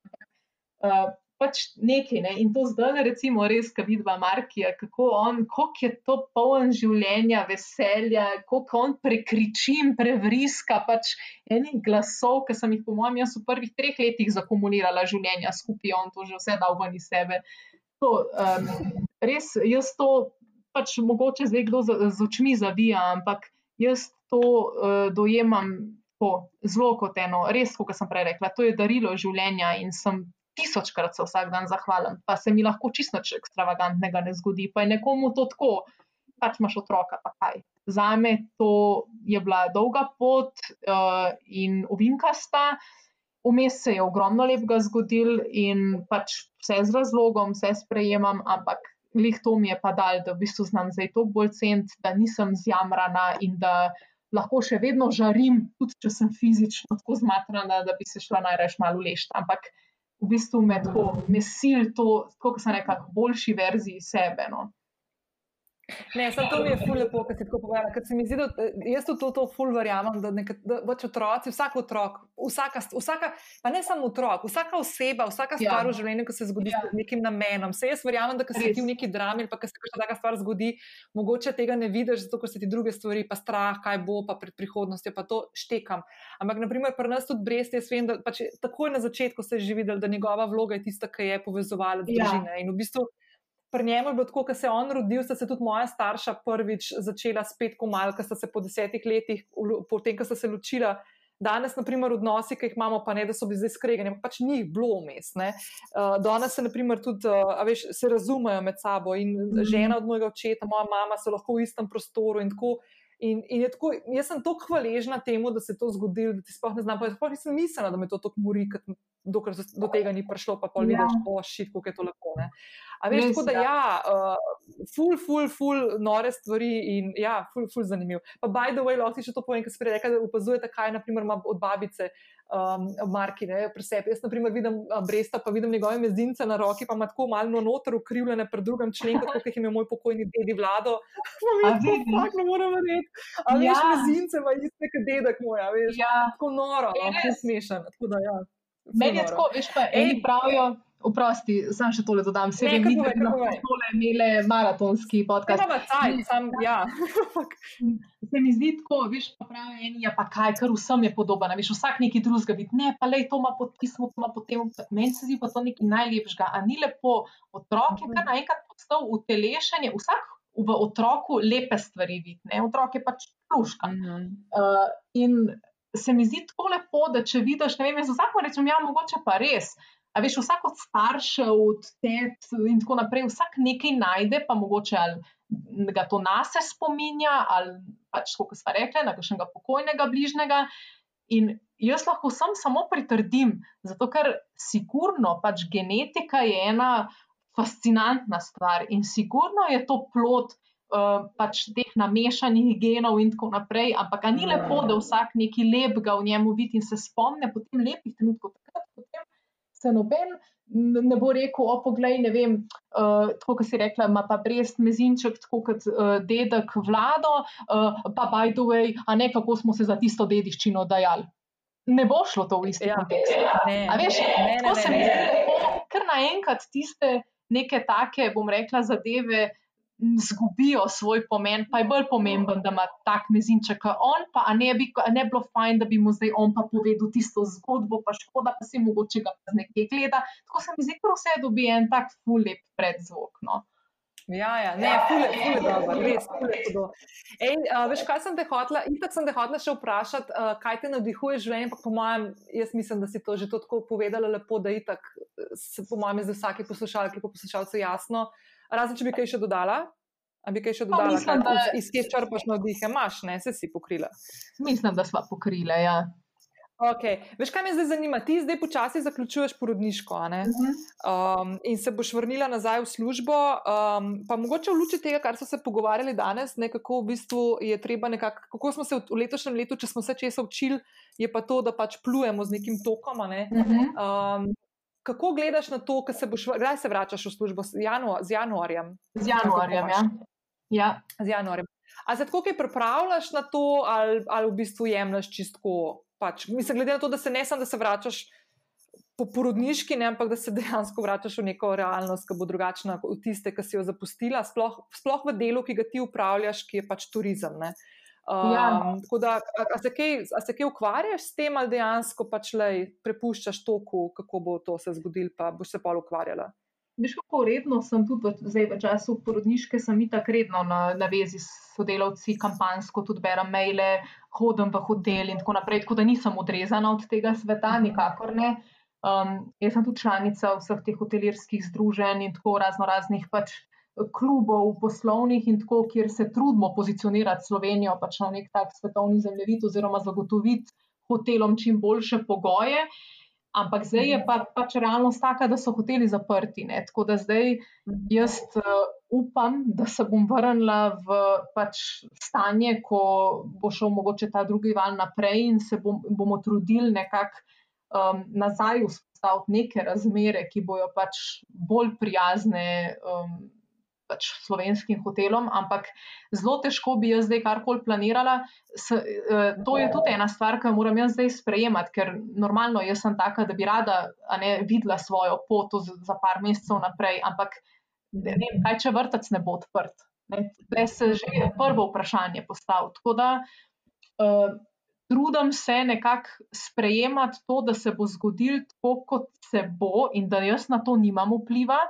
Uh, pač nekaj, ne? in to zdaj, recimo, res, ki vidva Markija, kako on, koliko je to poln življenja, veselja, koliko on prekriči in prevriska pač enih glasov, ki sem jih, po mojem, jaz v prvih treh letih zakumulirala življenja skupaj, on to že vse dal ven iz sebe. To, um, res, jaz to pač mogoče zdaj kdo z, z očmi zavija, ampak jaz to uh, dojemam zelo kot eno, res, kot sem prej rekla, to je darilo življenja in sem tisočkrat se vsak dan zahvalim, pa se mi lahko čisto nič ekstravagantnega ne zgodi, pa je nekomu to tako, pač imaš otroka, pa kaj. Zame to je bila dolga pot uh, in ovinkasta, vmes se je ogromno lepega zgodil in pač vse z razlogom, vse sprejemam, ampak glih to mi je pa dal, da v bistvu znam zdaj toliko bolj cent, da nisem zjamrana in da lahko še vedno žarim, tudi če sem fizično tako zmatrana, da bi se šla najraš malo lešt, ampak v bistvu me tako mesil to, kot sem rekla, k boljši verziji sebe. No. Ne, samo to mi je ful lepo, kar si tako povedala. Ker se mi zdi, da eh, jaz tudi to, to ful verjamem, da, neka, da pač otroci, vsak otrok, vsaka, vsaka, pa ne samo otrok, vsaka oseba, vsaka Ja. stvar v življenju, ki se zgodi Ja. s nekim namenom. Se jaz verjamem, da se ti v neki drami ali pa se kakšna taka stvar zgodi, mogoče tega ne vidiš, zato ker se ti druge stvari, pa strah, kaj bo, pa pred prihodnostjo, pa to štekam. Ampak, naprimer, pri nas tudi brez te, jaz vem, da pač takoj na začetku se je že videl, da njegova vloga je tista, ki je povezovala Ja. družine. In v bistvu pri njemu je bilo tako, ko se je on rodil, sta se tudi moja starša prvič začela spet komalka, sta se po desetih letih, potem, ko sta se ločila. Danes, naprimer, odnosi, ki jih imamo, pa ne, da so bili zdaj skregani, pač ni jih bilo vmes. Uh, danes se, naprimer, tudi, uh, veš, se razumejo med sabo in mm. -hmm. žena od mojega očeta, moja mama so lahko v istem prostoru in tako. In, in tako, jaz sem tako hvaležna temu, da se je to zgodilo, da ti sploh ne znam. Sploh nisem mislila, da me to tako mori, ker- dokler do, tega ni prišlo, pa pol Ja. vidiš, o, šit, kako je to lepo. Ne? A veš, tako da ja, uh, ful, ful, ful, nore stvari in ja, ful, ful, zanimiv. Pa, by the way, lahko ti še to povem, ker si prej rekel, da opazujete, kaj naprimer ima od babice. Um, Marki, ne, pri sebi. Jaz, na primer, vidim Bresta, pa vidim njegove mezince na roki, pa ima tako malo noter ukrivljene pred drugim členom, kot jih je imel moj pokojni dedi vlado. Pa mi je to fakt, ne morem verjeti. A veš, ja. mezince ima iste, kot dedek moj, veš. Ja. Tako noro, no, smešen. Tako da, ja. Meni je tako, veš, pa eni pravijo. Oprosti, sam še tole dodam. Se vem, da smo tole imeli maratonski podcast. Ja, taj, sam, ja. Se mi zdi tako, veš, pa pravi eni, ja pa kaj, kar vsem je podobno, veš, vsak neki drugega vidi. Ne, pa lej, to ima podpismo, to ima potem. Meni se zdi pa to nekaj najlepšega. A ni lepo otrok, je kar naenkrat postal utelešenje, vsak v otroku lepe stvari vidi, ne, otrok je pač pluška. Mm -hmm. uh, in se mi zdi tako lepo, da če vidiš, ne vem, za vsako rečem, ja, mogoče pa res. A veš, vsak od staršev, od tet in tako naprej, vsak nekaj najde, pa mogoče ali ga to nase spominja, ali pač, kot smo rekli, na kakšnega pokojnega bližnjega. In jaz lahko sem samo pritrdim, zato ker sigurno pač genetika je ena fascinantna stvar in sigurno je to plot uh, pač teh namešanih genov in tako naprej, ampak ni lepo, da vsak neki lep ga v njemu vidi in se spomne potem lepih trenutkov. Takrat, potem se noben ne bo rekel, o, poglej, ne vem, uh, tako kot si rekla, ima pa brez mezinček, tako kot uh, dedek vlado, uh, pa by the way, a ne kako smo se za tisto dediščino dajali. Ne bo šlo to v isti ja, kontekst. A veš, ne, ne, tako ne, se mi zdi, ker naenkrat tiste neke take, bom rekla, zadeve zgubijo svoj pomen, pa je bolj pomemben, da ima tak mezinček, kot on, pa ne bi ne bilo fajn, da bi mu zdaj on pa povedal tisto zgodbo, pa škoda, pa si mogoče ga z nekaj gleda. Tako se mi zdi, da vse dobi en tak fulip predzvok. No. Ja, ja, ne, fule, fule, dobro, res, fule, hudo. Ej, uh, veš, kaj sem te hotla, itak sem te hotla še vprašati, uh, kaj te navdihuje življenje, ampak po mojem, jaz mislim, da si to že to tako povedala lepo, da itak, se, po mojem, je za vsake poslušalke, po poslušalcu jasno. Razen, če bi kaj še dodala? A bi kaj še dodala? Mislim, kaj, da... Iz kje črpaš navdih, imaš, ne, se si pokrila. Mislim, da smo pokrila, ja. Okay. Veš, kaj me zdaj zanima? Ti zdaj počasi zaključuješ porodniško uh mhm. -huh. um, in se boš vrnila nazaj v službo. Um, pa mogoče v luči tega, kar so se pogovarjali danes, ne, kako v bistvu je treba nekako, kako smo se v, v letošnjem letu, če smo se česa učili, je pa to, da pač plujemo z nekim tokom. Ne. Uh -huh. um, kako gledaš na to, boš, kdaj se vračaš v službo z, januar, z januarjem? Z januarjem, ja. ja. Z januarjem. A se tako kaj pripravljaš na to, ali, ali v bistvu jemliš čistko? Pač, mislim, glede na to, da se ne samo, da se vračaš po porodniški, ne, ampak da se dejansko vračaš v neko realnost, ki bo drugačna od tiste, ki si jo zapustila, sploh, sploh v delu, ki ga ti upravljaš, ki je pač turizem. Ne. Um, ja. Tako da, a se, kaj, a se kaj ukvarjaš s tem, ali dejansko pač le prepuščaš toku, kako bo to se zgodilo, pa boš se pa ukvarjala? Veš, kako redno sem tudi v, zdaj, v času porodniške, sem tako redno na, na vezi s sodelavci, kampansko tudi berem maile, hodim v hotel in tako naprej, tako da nisem odrezana od tega sveta, mhm. nikakor ne. Um, jaz sem tudi članica vseh teh hotelirskih združenj in tako razno raznih pač klubov, poslovnih in tako, kjer se trudimo pozicionirati Slovenijo pač na nek tak svetovni zemljevid oziroma zagotoviti hotelom čim boljše pogoje. Ampak zdaj je pa, pač realnost taka, da so hoteli zaprti. Ne? Tako da zdaj jaz uh, upam, da se bom vrnila v pač stanje, ko bo šel mogoče ta drugi val naprej in se bom, bomo trudili nekako um, nazaj vzpostaviti neke razmere, ki bojo pač bolj prijazne. Um, pač slovenskim hotelom, ampak zelo težko bi jaz zdaj karkoli planirala. S, uh, to je tudi ena stvar, ki jo moram jaz zdaj sprejemati, ker normalno jaz sem taka, da bi rada ne, videla svojo pot za par mesecev naprej, ampak ne vem, kaj če vrtec ne bo odprt. Zdaj se že prvo vprašanje postavlja. Tako da uh, trudim se nekako sprejemati to, da se bo zgodil tako, kot se bo, in da jaz na to nimam vpliva.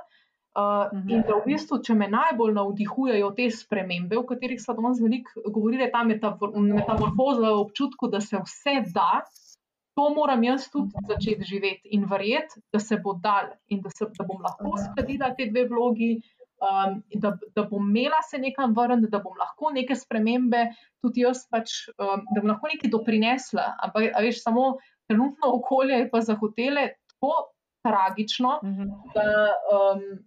Uh, in da v bistvu, če me najbolj navdihujejo te spremembe, o katerih so danes veliko govorili, ta metamorfoza občutka, da se vse da, to moram jaz tudi začeti živeti in verjeti, da se bo dal in da, se, da bom lahko skladila te dve vlogi, um, da, da bom imela se nekam vrniti, da bom lahko neke spremembe tudi jaz, pač, um, da bom lahko nekaj doprinesla. Ampak, veš, samo trenutno okolje je pa za hotele tako tragično, da. Um,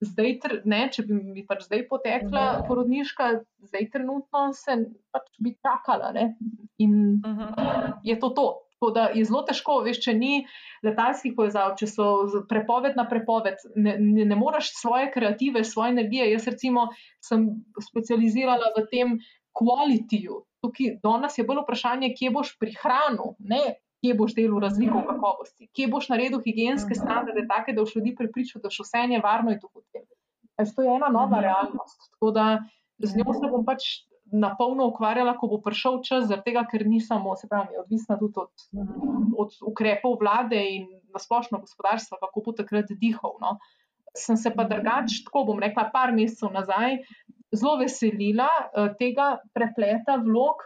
zdaj, ne, če bi mi pač zdaj potekla uh -huh. porodniška, zdaj trenutno se pač bi čakala. Ne? In uh -huh. je to to. Tako da je zelo težko, veš, če ni letalskih povezav, če so prepoved na prepoved, ne, ne, ne moreš svoje kreative, svoje energije. Jaz, recimo, sem specializirala v tem kvalitiju. Tukaj danes je bolj vprašanje, kje boš prihranil, ne kje boš delal razliko v kakovosti, kje boš naredil higijenske standarde, take, da boš ljudi pripričal, da še vse je varno in tako naprej. To je ena nova realnost. Tako da z njo se bom pač na polno ukvarjala, ko bo prišel čas, tega, ker ni samo, se pravi, odvisna tudi od, od ukrepov vlade in nasplošno gospodarstva, kako bo takrat dihal. No. Sem se pa drugače, tako bom rekla, par mesecev nazaj, zelo veselila uh, tega prepleta vlog,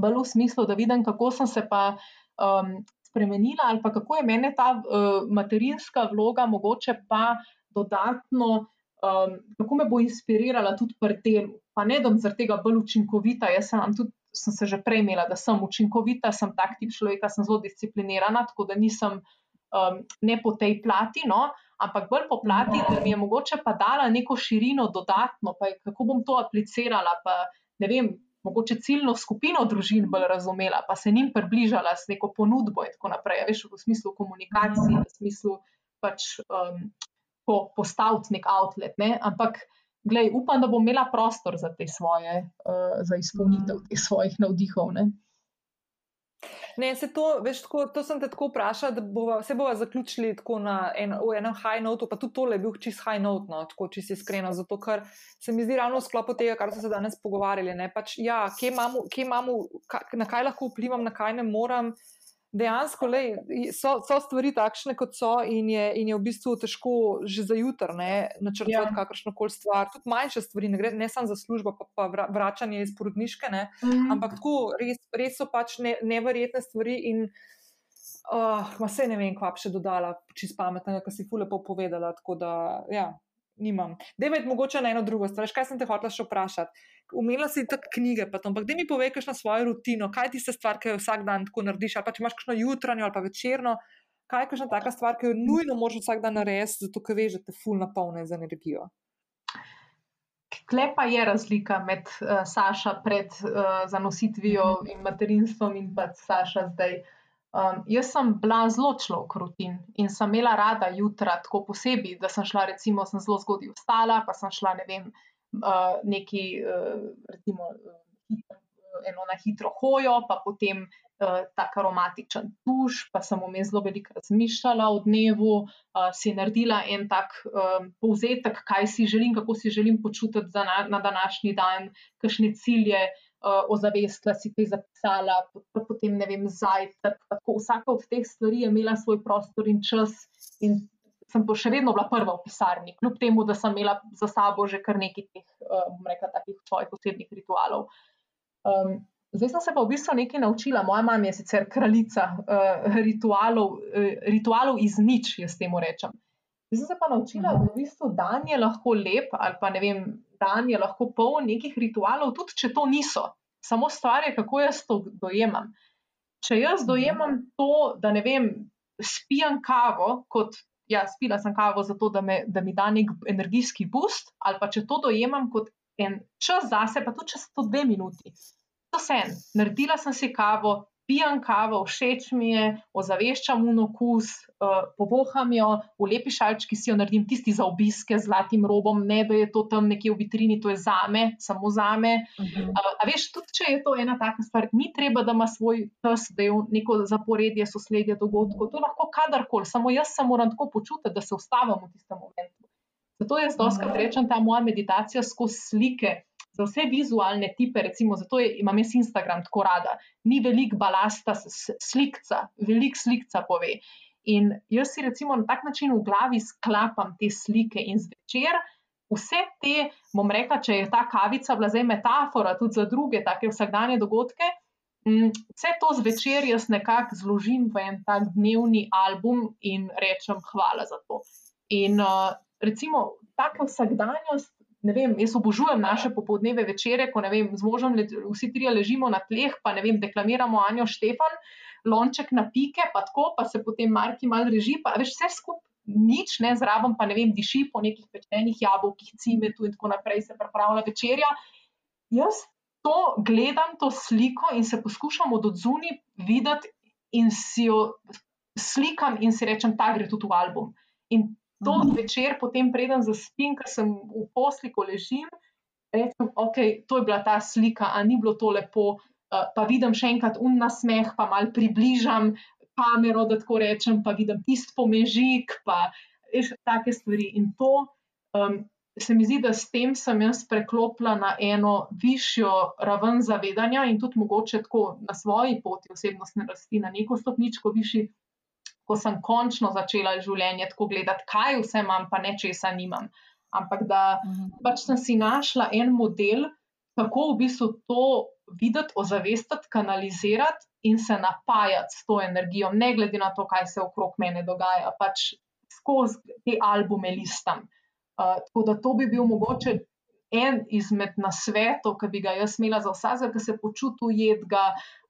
bolj v smislu, da vidim, kako sem se pa um, spremenila ali pa kako je meni ta uh, materinska vloga mogoče pa dodatno, um, kako me bo inspirirala tudi pri delu. Pa ne bom zaradi tega bolj učinkovita, jaz sem tudi. Sem se že prej imela, da sem učinkovita, sem tak tip človeka, sem zelo disciplinirana, tako da nisem um, ne po tej plati, no, ampak bolj po plati, da mi je mogoče pa dala neko širino dodatno, pa kako bom to aplicirala, pa ne vem, mogoče ciljno skupino družin bolj razumela, pa se njim približala s neko ponudbo in tako naprej. Veš, v smislu komunikacije, v smislu pač um, po, postaviti nek outlet. Ne? Ampak, gledaj, upam, da bom imela prostor za te svoje, uh, za izpolnitev teh svojih navdihov. Ne? Ne, se to, veš, tako, to sem te tako vprašal, da bova, se bomo zaključili tako na en, enem high note, pa tudi tole je bil čist high note, no, tako čisto iskreno, zato ker se mi zdi ravno v sklopu tega, kar smo se danes pogovarjali. Pač, ja, kje imamo, kje imamo, na kaj lahko vplivam, na kaj ne morem dejansko lej, so, so stvari takšne, kot so, in je, in je v bistvu težko že za jutr načrtovati ja. kakršno koli stvar. Tudi manjše stvari, ne, gre, ne samo za službo, pa, pa vračanje iz porodniške, mm. ampak tako res, res so pač ne, neverjetne stvari. In, uh, ma se ne vem, kva bi še dodala, čist pametnega, kar si fule povedala. Tako da, ja nimam. Dej, mogoče na eno drugo stvar. Kaj sem te hotel še vprašati? Umela si tako knjige, pa tam, ampak da mi poveš na svojo rutino, kaj ti se stvar, ki jo vsak dan tako narediš, ali pa če imaš kakšno jutranjo ali pa večerno, kaj je kakšna taka stvar, ki jo nujno moraš vsak dan narediti, zato ker veš, da te ful napolne z energijo. Klepa je razlika med uh, Saša pred uh, zanositvijo in materinstvom in pa Saša zdaj. Uh, Um, jaz sem bila zelo človek rutin in sem imela rada jutra, tako posebej, da sem šla, recimo, sem zelo zgodaj vstala, pa sem šla, ne vem, uh, neki, uh, recimo, uh, eno na hitro hojo, pa potem uh, tako aromatičen tuš, pa sem vmes zelo veliko razmišljala o dnevu, uh, si naredila en tak um, povzetek, kaj si želim, kako si želim počutiti na, na današnji dan, kakšne cilje ozavestila, si kaj zapisala, potem ne vem, zajtrk. Vsaka od teh stvari je imela svoj prostor in čas, in sem pa še vedno bila prva v pisarni, kljub temu, da sem imela za sabo že kar nekaj teh, uh, bom rekla, takih svojih osebnih ritualov. Um, zdaj sem se pa v bistvu nekaj naučila. Moja mama je sicer kraljica uh, ritualov, uh, ritualov iz nič, jaz temu rečem. Zdaj sem se pa naučila, da v bistvu dan je lahko lep ali pa ne vem dan je lahko poln nekih ritualov, tudi če to niso. Samo stvar je, kako jaz to dojemam. Če jaz dojemam to, da ne vem, spijem kavo, kot ja, spila sem kavo zato, da, me, da mi da nek energijski boost, ali pa če to dojemam kot en čas zase, pa tudi če so to dve minuti. To sem, naredila sem si kavo, pijem kavo, všeč mi je, ozaveščam mu okus, uh, povoham jo, v lepi šalčki si jo naredim, tisti za obiske z zlatim robom, ne da je to tam nekje v vitrini, to je za me, samo za me. Uh -huh. uh, veš, tudi če je to ena taka stvar, ni treba, da ima svoj čas, da je neko zaporedje, sosledje dogodkov, to lahko kadarkoli, samo jaz se moram tako počutiti, da se ustavim v tistem momentu. Zato jaz doskrat rečem, ta moja meditacija skozi slike za vse vizualne tipe, recimo, zato je, imam jaz Instagram tako rada, ni veliko balasta, slikca, veliko slikca pove. In jaz si recimo na tak način v glavi sklapam te slike in zvečer. Vse te, bom rekla, če je ta kavica bila zdaj metafora tudi za druge take vsakdanje dogodke, mm, vse to zvečer jaz nekako zložim v en tak dnevni album in rečem hvala za to. In uh, recimo, taka vsakdanjost ne vem, jaz obožujem naše popoldneve večere, ko vem, z možem vsi trije ležimo na tleh, pa ne vem, deklamiramo Anjo Štefan, lonček na pike, pa tako, pa se potem Marki mal reži, pa veš, vse skupaj nič, ne zraven pa ne vem, diši po nekih pečenih jabolkih, cimetu in tako naprej se pripravlja večerja. Jaz to gledam, to sliko in se poskušam od odzuni videti in si jo slikam in si rečem, ta gre tudi v album. In to mhm. večer, potem preden zaspim, ker sem v posli, ko ležim, rečem, ok, to je bila ta slika, a ni bilo to lepo, uh, pa vidim še enkrat un nasmeh, pa mal približam kamero, da tako rečem, pa vidim tisti pomežik, pa veš, take stvari. In to um, se mi zdi, da s tem sem jaz preklopila na eno višjo raven zavedanja in tudi mogoče tako na svoji poti osebnostne rasti, na neko stopničko višji ko sem končno začela življenje tako gledati, kaj vse imam, pa ne česa nimam. Ampak da mhm. pač sem si našla en model, kako v bistvu to videti, ozavestiti, kanalizirati in se napajati s to energijo, ne glede na to, kaj se okrog mene dogaja, pač skozi te albume listam. Uh, tako da to bi bil mogoče en izmed nasvetov, ki bi ga jaz imela za vsakega, ki se počuti ujetega,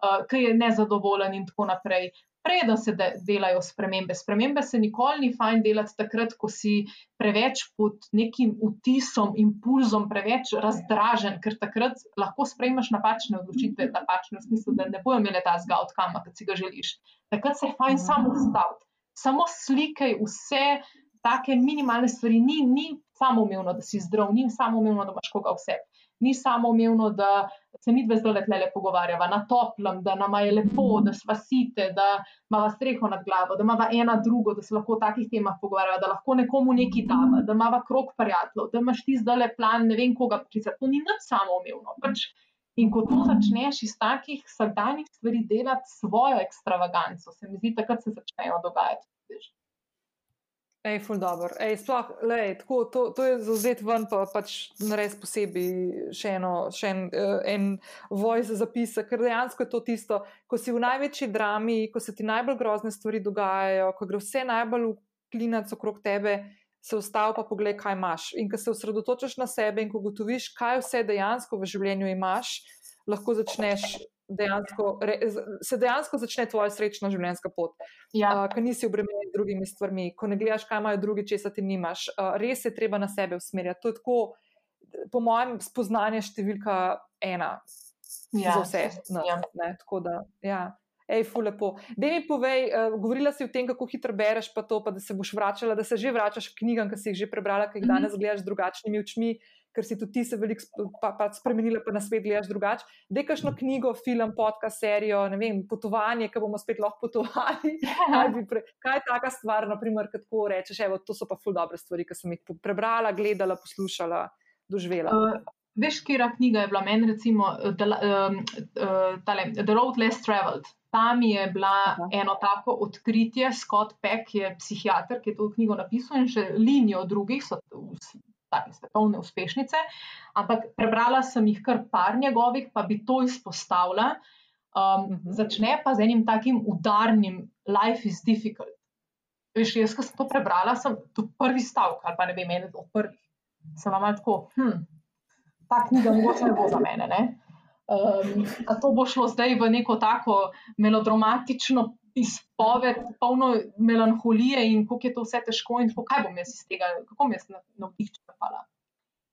uh, ki je nezadovoljen in tako naprej preden se de, delajo spremembe. Spremembe se nikoli ni fajn delati takrat, ko si preveč pod nekim vtisom, impulzom, preveč razdražen, ker takrat lahko sprejmeš napačne odločitve, napačne v smislu, da ne bojo imeli ta zgod, kam si ga želiš. Takrat se je fajn samo ustaviti, samo slikaj vse. Take minimalne stvari ni, ni samo umevno, da si zdrav, ni samo umevno, da imaš koga vse ni samo umevno, da se mi dve zdaj le pogovarjava na toplem, da nam je lepo, da sva site, da imamo streho nad glavo, da imamo ena drugo, da se lahko o takih temah pogovarjava, da lahko nekomu nekaj dava, da imamo krok prijateljev, da imaš ti zdaj le plan, ne vem koga poklicati. To ni nič samo umevno. Pač in ko to začneš iz takih vsakdanjih stvari delati svojo ekstravaganco, se mi zdi, takrat se začnejo dogajati. Ej, ful dobro. Ej, sploh, lej, tako, to, to je zauzet ven, pa pač nares posebej še, eno, še en, uh, en voice zapisa, ker dejansko je to tisto, ko si v največji drami, ko se ti najbolj grozne stvari dogajajo, ko gre vse najbolj v klinac okrog tebe, se ustavi pa pogled, kaj imaš. In ko se osredotočaš na sebe in ko gotoviš, kaj vse dejansko v življenju imaš, lahko začneš dejansko, re, se dejansko začne tvoja srečna življenjska pot. Ja. Uh, ko nisi obremenjen z drugimi stvarmi, ko ne gledaš, kaj imajo drugi, če se ti nimaš. Uh, res je treba na sebe usmerjati. To je tako, po mojem, spoznanje številka ena ja. za vse. No, ja. ne, tako da, ja. Ej, fu lepo. Da mi povej, uh, govorila si o tem, kako hitro bereš, pa to, pa da se boš vračala, da se že vračaš k knjigam, ki si jih že prebrala, ki jih mm -hmm. danes gledaš z drugačnimi očmi. Uh, ker si tudi ti se veliko pa, pa spremenila, pa na svet gledaš drugače. Dej kakšno knjigo, film, podcast, serijo, ne vem, potovanje, ki bomo spet lahko potovali. Pre, kaj je taka stvar, naprimer, kad tako rečeš, evo, to so pa ful dobre stvari, ki sem jih prebrala, gledala, poslušala, doživela. Uh. Veš, kera knjiga je bila meni, recimo, The, um, uh, tale, The Road Less Traveled. Tam je bila Aha. eno tako odkritje, Scott Peck je psihiater, ki je to knjigo napisal in še linijo drugih, so take svetovne uspešnice, ampak prebrala sem jih kar par njegovih, pa bi to izpostavila. Um, mhm. Začne pa z enim takim udarnim, life is difficult. Veš, jaz, ko sem to prebrala, sem to prvi stavek, ali pa ne vem, eno od prvih. Sem vam tako, hm, ta knjiga mogoče ne bo za mene. Ne? Um, to bo šlo zdaj v neko tako melodramatično izpoved, polno melanholije in kako je to vse težko, in kaj bom jaz iz tega, kako bom jaz navdih črpala.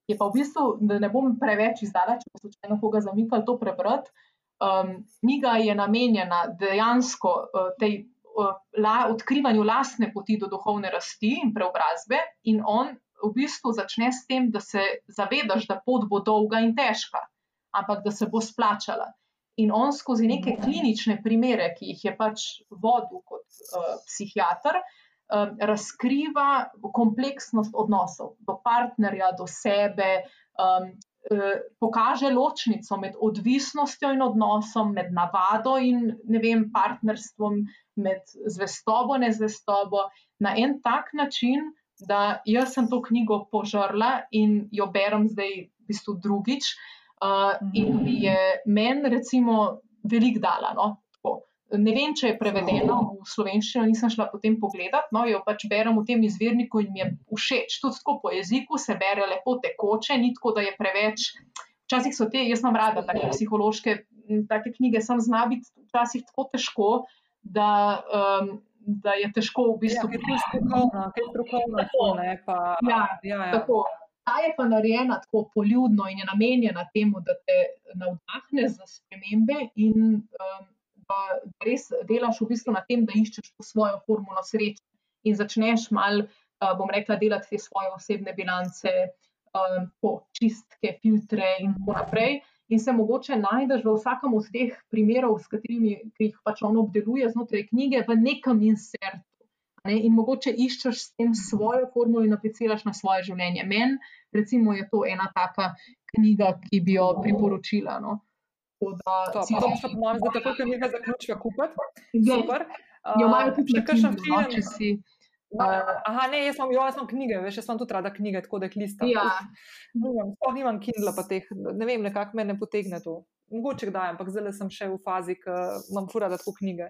Je pa v bistvu, da ne bom preveč izdala, če bo slučajno koga zamikal to prebrati. Um, knjiga je namenjena dejansko uh, tej uh, la, odkrivanju lastne poti do duhovne rasti in preobrazbe, in on v bistvu začne s tem, da se zavedaš, da pot bo dolga in težka, ampak da se bo splačala. In on skozi neke klinične primere, ki jih je pač vodil kot uh, psihiater, uh, razkriva kompleksnost odnosov do partnerja, do sebe, um, uh, pokaže ločnico med odvisnostjo in odnosom, med navado in vem, partnerstvom, med zvestobo in nezvestobo na en tak način, da jaz sem to knjigo požrla in jo berem zdaj v bistvu drugič. Uh, in bi je meni, recimo, veliko dala. No? Ne vem, če je prevedeno v slovenščino, nisem šla potem pogledat, no, jo pač berem v tem izvirniku in mi je všeč. Tudi tako po jeziku se bere lepo tekoče, ni tako, da je preveč. Včasih so te, jaz imam rada take psihološke take knjige, sem zna biti včasih tako težko, da, um, da je težko v bistvu. Ja, je strokovno, je strokovno, tako, ne, pa, ja, ja, ja. tako. Ta je pa narejena tako poljudno in je namenjena temu, da te navdahne za spremembe in um, da res delaš v bistvu na tem, da iščeš to svojo formulo sreče in začneš mal, uh, bom rekla, delati te svoje osebne bilance, um, čistke, filtre in tako naprej in se mogoče najdeš v vsakem od teh primerov, s katerimi jih pač on obdeluje znotraj knjige, v nekem insertu. Ne? In mogoče iščeš s tem svojo formulo in apliciraš na svoje življenje. Meni, recimo, je to ena taka knjiga, ki bi jo priporočila. No? Da, to, pa, to, pa, pa, da tako knjiga zaključka kupiti. Super. Jo imajo tudi še kakšen no, če si. Aha, ne, jaz imam, jaz imam knjige, veš, jaz imam tudi rada knjige, tako da jih listam. Ja. Sploh nimam Kindla, pa teh, ne vem, nekako me ne potegne to. Mogoče kdaj, ampak zdaj sem še v fazi, ki imam fura da tako knjige,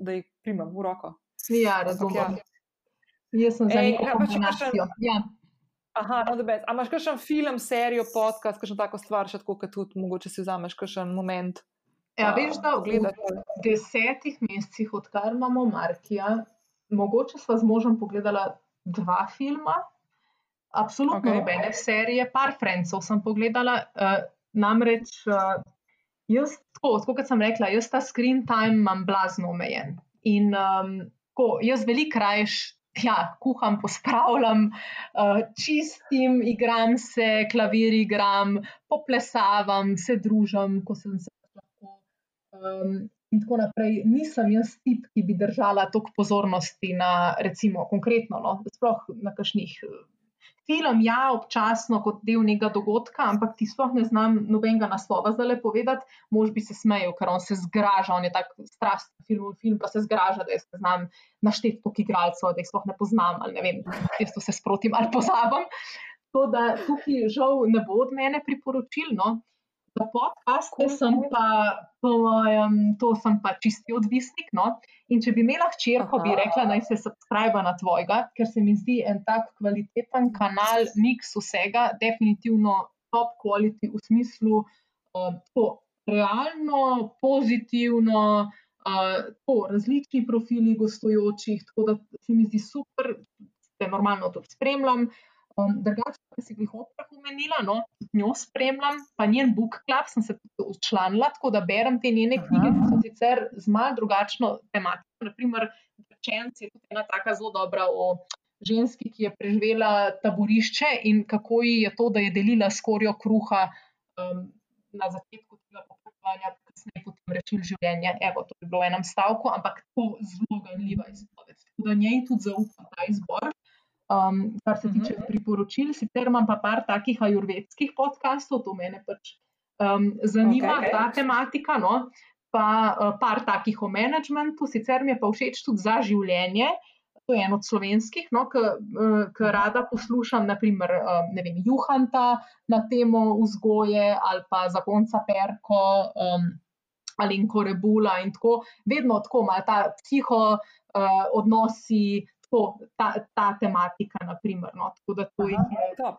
da jih primem v roko. Ja, razumem. Ja. Jaz sem zanimiv. Ja. Aha, no. A imaš kakšen film, serijo, podcast, kakšno tako stvar, še tako, kot tudi mogoče si vzameš kakšen moment? Ja, veš, da v desetih mesecih, odkar imamo Markija, mogoče sva z možem pogledala dva filma, absolutno okay. nobene serije, par Francov sem pogledala. Uh, namreč, uh, jaz, tako, tako kot sem rekla, jaz ta screen time imam blazno omejen. In um, tako, jaz veliko rajš. Ja, kuham, pospravljam, uh, čistim, igram se, klavir igram, poplesavam, se družim, ko sem se lahko. Um, in tako naprej. Nisem jaz tip, ki bi držala toliko pozornosti na, recimo, konkretno, no, sploh na kakšnih. Film, ja, občasno kot del nekega dogodka, ampak ti sploh ne znam nobenega naslova zdaj le povedati. Mož bi se smejal, ker on se zgraža, on je tako strasten film, film pa se zgraža, da jaz ne znam našteti toliko igralcev, da jih sploh ne poznam ali ne vem, jaz to se sprotim ali pozabam. To, da tukaj žal ne bo od mene priporočilno, Za podcaste sem pa, po mojem, to sem pa čisti odvisnik. No? In če bi imela hčerko, bi rekla, naj se subscribe na tvojega, ker se mi zdi en tak kvaliteten kanal, mix vsega, definitivno top quality v smislu uh, to realno, pozitivno, uh, to različni profili gostujočih, tako da se mi zdi super, da normalno tudi spremljam. Uh, Um, drugače, ki si jih opra omenila, no, njo spremljam, pa njen book club sem se učlanila, tako da berem te njene knjige, ki so sicer z malo drugačno tematiko. Naprimer, Rečenci je tudi ena taka zelo dobra o ženski, ki je preživela taborišče in kako ji je to, da je delila skorjo kruha um, na začetku tega popotovanja, kasneje potem rešil življenje. Evo, to bi bilo v enem stavku, ampak to zelo ganljiva izpoved. Tako da njej tudi zaupam ta izbor um, kar se tiče uh -huh. priporočil. Sicer imam pa par takih ajurvedskih podkastov, to mene pač um, zanima, okay. ta tematika. No? Pa uh, par takih o menedžmentu, sicer mi je pa všeč tudi za življenje. To je en od slovenskih, no, ki uh, rada poslušam, naprimer, um, ne vem, Juhanta na temo vzgoje ali pa zakonca Perko um, ali Inkorebula in tako. Vedno tako ima ta psiho uh, odnosi, tako, ta, ta tematika. Naprimer, no, tako da to Aha,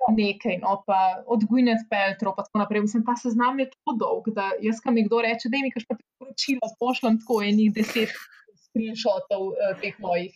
je nekaj. No, od Gwyneth Paltrow pa tako naprej. Mislim, ta seznam je tako dolg, da jaz, kam mi kdo reče, da mi kaj priporočilo, pošljem tako enih deset screenshotov uh, teh mojih.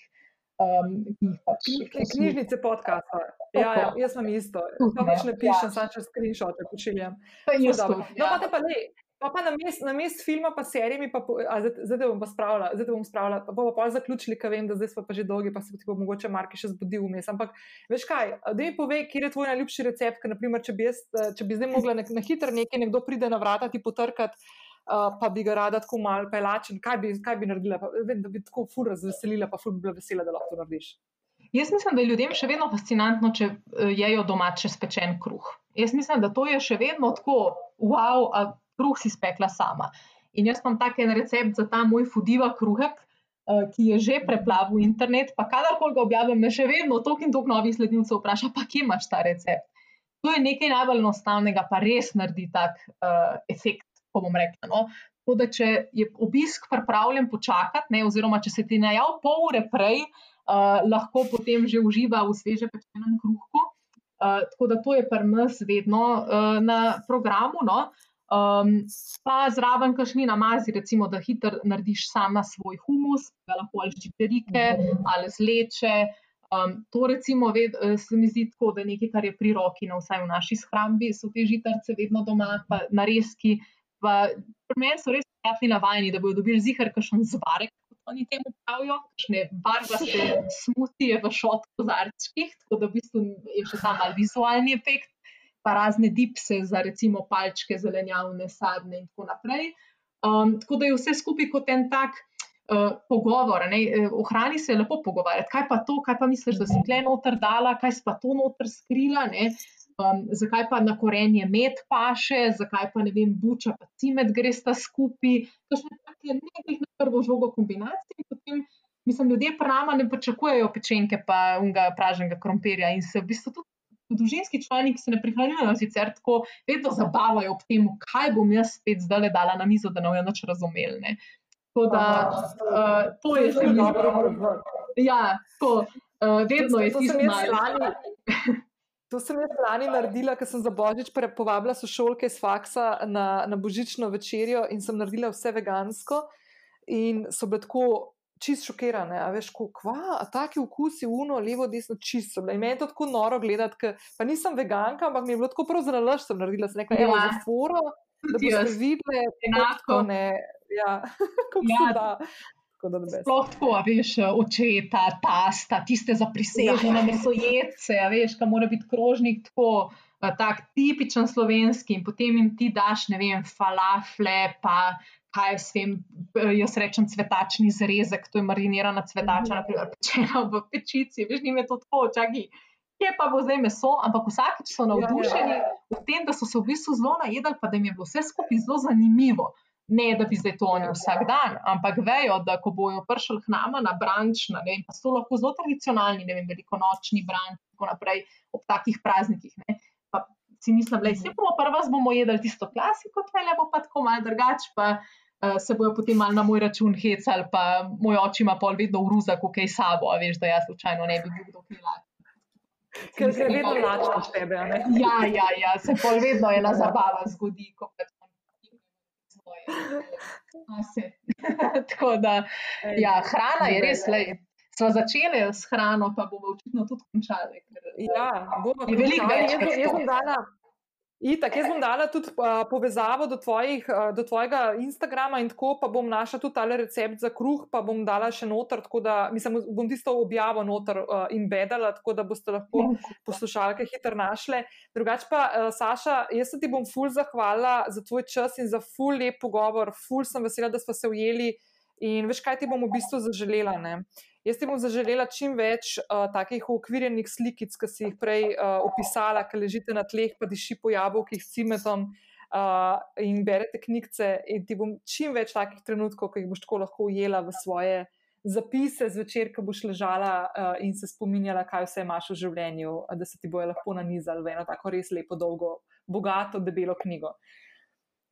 Um, pač, knjižnice podcasta. Ja, ja, jaz sem isto. Pa več ne pišem, ja. samo če screenshote pošiljam. Pa no, ja. pa te pa ne. Pa, pa na mestu mest filma, pa serijami, pa, a, zdaj, zdaj bom pa spravila, zdaj bom spravila, pa bomo pa zaključili, ker vem, da zdaj smo pa že dolgi, pa se bo ti bo mogoče Marki še zbudil vmes. Ampak veš kaj, da mi povej, kje je tvoj najljubši recept, ker naprimer, če bi, jaz, če bi zdaj mogla nek, na hitro nekaj, nekdo pride na vrata ti potrkati, uh, pa bi ga rada tako mal pelačen, kaj bi, kaj bi naredila, pa, vem, da bi tako fur razveselila, pa fur bi bila vesela, da lahko to narediš. Jaz mislim, da je ljudem še vedno fascinantno, če jejo domače spečen kruh. Jaz mislim, da to je še vedno tako, wow, kruh si spekla sama. In jaz imam tak en recept za ta moj fudiva kruhek, uh, ki je že preplavil internet, pa kadarkoli ga objavim, me še vedno toliko in toliko novih sledilcev vpraša, pa kje imaš ta recept. To je nekaj najbolj enostavnega, pa res naredi tak uh, efekt, ko bom rekla. No? Tako da, če je obisk pripravljen počakati, ne, oziroma če se ti najav pol ure prej, uh, lahko potem že uživa v sveže pečenem kruhku. Uh, tako da to je pri nas vedno uh, na programu. No? Um, pa zraven kašni namazi, recimo, da hitro narediš sama svoj humus, ga lahko ali ščiperike ali zleče. Um, to recimo ved, eh, se mi zdi tako, da je nekaj, kar je pri roki, no vsaj v naši shrambi, so te žitarce vedno doma, pa narezki. Pa pri meni so res prijatni navajeni, da bodo dobili zihar kakšen zvarek, kot oni temu pravijo, kakšne barvaste smutije v šot kozarčkih, tako da v bistvu je še tam mal vizualni efekt pa razne dipse za recimo palčke, zelenjavne, sadne in tako naprej. Um, tako da je vse skupaj kot en tak uh, pogovor. Ne? E, ohrani se lepo pogovarjati, kaj pa to, kaj pa misliš, da si tle noter dala, kaj si pa to noter skrila. Um, zakaj pa na korenje med paše, zakaj pa ne vem, buča pa cimet gre sta skupaj. To so nekaj na prvo žogo kombinacije. Potem, mislim, ljudje prava ne pričakujejo pečenke pa unga praženega krompirja in se v bistvu tudi družinski člani, ki se ne prihranjujejo, sicer tako vedno zabavajo ob tem, kaj bom jaz spet zdaj le dala na mizo, da ne bojo nič razumeli. Tako da uh, to je zelo dobro. Ja, to, uh, vedno to, je tisto, kar je. To sem jaz lani naredila, ker sem za božič povabila sošolke iz faksa na, na božično večerjo in sem naredila vse vegansko. In so bile tako čist šokirane, a veš, kva, a taki okusi, uno, levo, desno, čisto. In meni je to tako noro gledati, ker pa nisem veganka, ampak mi je bilo tako prav za nalaž, sem naredila, sem rekla, evo, ja. za foro, da bi se videli, enako, ne, ja, kako ja. se da. Sploh tako, veš, očeta, tasta, tiste za prisežene ja. mesojece, veš, kam mora biti krožnik tako, tak tipičen slovenski in potem jim ti daš, ne vem, falafle, pa kaj s tem, eh, jaz rečem, cvetačni zrezek, to je marinirana cvetača, mm. naprimer, pečena v pečici, veš, njim je to tako, čaki. Kje pa bo zdaj meso, ampak vsakeč so navdušeni ja, ja, v tem, da so se v bistvu zelo najedli, pa da jim je bilo vse skupaj zelo zanimivo. Ne, da bi zdaj to oni vsak dan, ampak vejo, da ko bojo prišli k nama na branč, na, vem, pa so lahko zelo tradicionalni, ne vem, velikonočni branč in tako naprej ob takih praznikih. Ne. Pa si mislim, da je vse prvo, prvo bomo jedli tisto klasiko, tvele bo pa tako malo drugače, pa se bojo potem malo na moj račun hecali, pa moj oči ima pol vedno v ruza, ko kaj sabo, a veš, da jaz slučajno ne bi bil kdo krilač. Ker se vedno lačeš od tebe. Ja, ja, ja, se pol vedno ena zabava zgodi, ko pač svoje. Tako da, ja, hrana je res le. Sva začeli s hrano, pa bomo očitno tudi končali. Ja, bomo tudi končali. Jaz, jaz bom dala. Itak, jaz bom dala tudi uh, povezavo do, tvojih, uh, do tvojega Instagrama in tako, pa bom našla tudi tale recept za kruh, pa bom dala še noter, tako da mislim, bom tisto objavo noter uh, in bedala, tako da boste lahko poslušalke hitro našle. Drugač pa, uh, Saša, jaz se ti bom ful zahvala za tvoj čas in za ful lep pogovor, ful sem vesela, da smo se ujeli in veš, kaj ti bom v bistvu zaželela. Ne? Jaz ti bom zaželela čim več uh, takih ukvirjenih slikic, ki si jih prej uh, opisala, ki ležite na tleh, pa diši po jabolkih s cimetom uh, in berete knjigce. In ti bom čim več takih trenutkov, ki jih boš tako lahko ujela v svoje zapise zvečer, ko boš ležala uh, in se spominjala, kaj vse imaš v življenju, da se ti bojo lahko nanizali v eno tako res lepo, dolgo, bogato, debelo knjigo.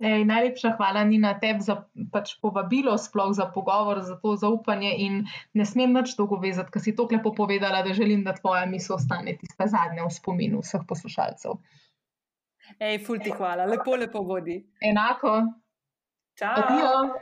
Ej, najlepša hvala, Nina, tebi za pač povabilo, sploh za pogovor, za to zaupanje. In ne smem več dolgo vezati, ker si to lepo povedala, da želim, da tvoja misel ostane tista zadnja v spominu vseh poslušalcev. Ej, ful ti hvala, lepo, lepo vodi. Enako. Čau.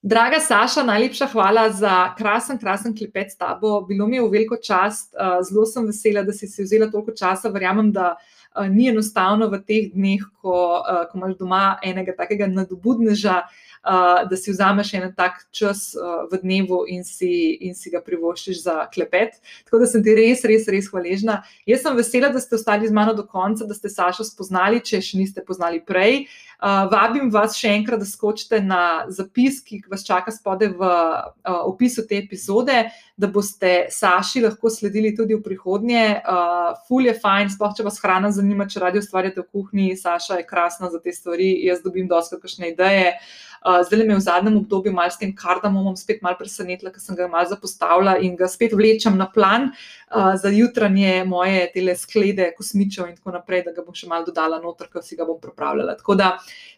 Draga Saša, najlepša hvala za krasen, krasen klepet s tabo. Bilo mi je v veliko čast, zelo sem vesela, da si si vzela toliko časa. Verjamem, da. Eh, ni enostavno v teh dneh, ko, uh, ko imaš doma enega takega nadobudneža, da si vzameš en tak čas uh, v dnevu in si, in si ga privoščiš za klepet. Tako da sem ti res, res, res hvaležna. Jaz sem vesela, da ste ostali z mano do konca, da ste Sašo spoznali, če še niste poznali prej. Uh, Uh, vabim vas še enkrat, da skočite na zapis, ki vas čaka spode v uh, opisu te epizode, da boste Saši lahko sledili tudi v prihodnje. Uh, ful je fajn, sploh če vas hrana zanima, če radi ustvarjate v kuhinji. Saša je krasna za te stvari, jaz dobim dosta kakšne ideje. Uh, zdaj me v zadnjem obdobju malo s tem kardamomom spet malo presenetila, ker sem ga malo zapostavila in ga spet vlečem na plan uh, za jutranje moje tele sklede, kosmičev in tako naprej, da ga bom še malo dodala noter, ker si ga bom pripravljala. Tako da,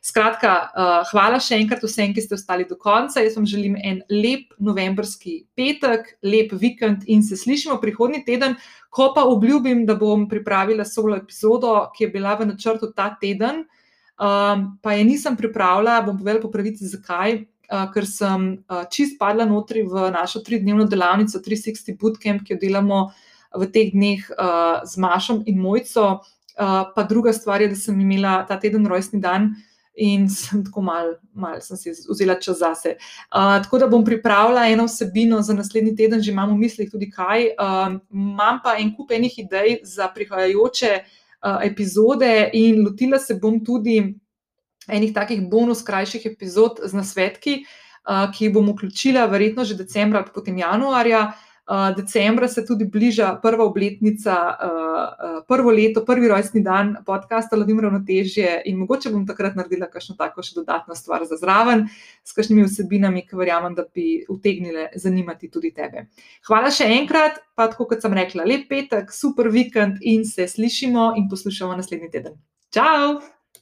skratka, uh, hvala še enkrat vsem, ki ste ostali do konca. Jaz vam želim en lep novembrski petek, lep vikend in se slišimo prihodnji teden. Ko pa obljubim, da bom pripravila solo epizodo, ki je bila v načrtu ta teden, um, pa je nisem pripravila, bom povedala po pravici, zakaj. Uh, ker sem uh, čist padla notri v našo tridnevno delavnico 360 Bootcamp, ki jo delamo v teh dneh uh, z Mašom in Mojco. Uh, pa druga stvar je, da sem imela ta teden rojstni dan in sem tako malo mal si vzela čas zase. Uh, tako da bom pripravila eno vsebino za naslednji teden, že imam v mislih tudi kaj. Uh, imam pa en kup enih idej za prihajajoče uh, epizode in lotila se bom tudi enih takih bonus krajših epizod z nasvetki, ki jih bom vključila verjetno že decembra, potem januarja. Uh, decembra se tudi bliža prva obletnica, uh, uh, prvo leto, prvi rojstni dan podcasta Lovim ravnotežje in mogoče bom takrat naredila kakšno tako še dodatno stvar za zraven s kakšnimi vsebinami, ki verjamem, da bi utegnile zanimati tudi tebe. Hvala še enkrat, pa tako kot sem rekla, lep petek, super vikend in se slišimo in poslušamo naslednji teden. Ciao!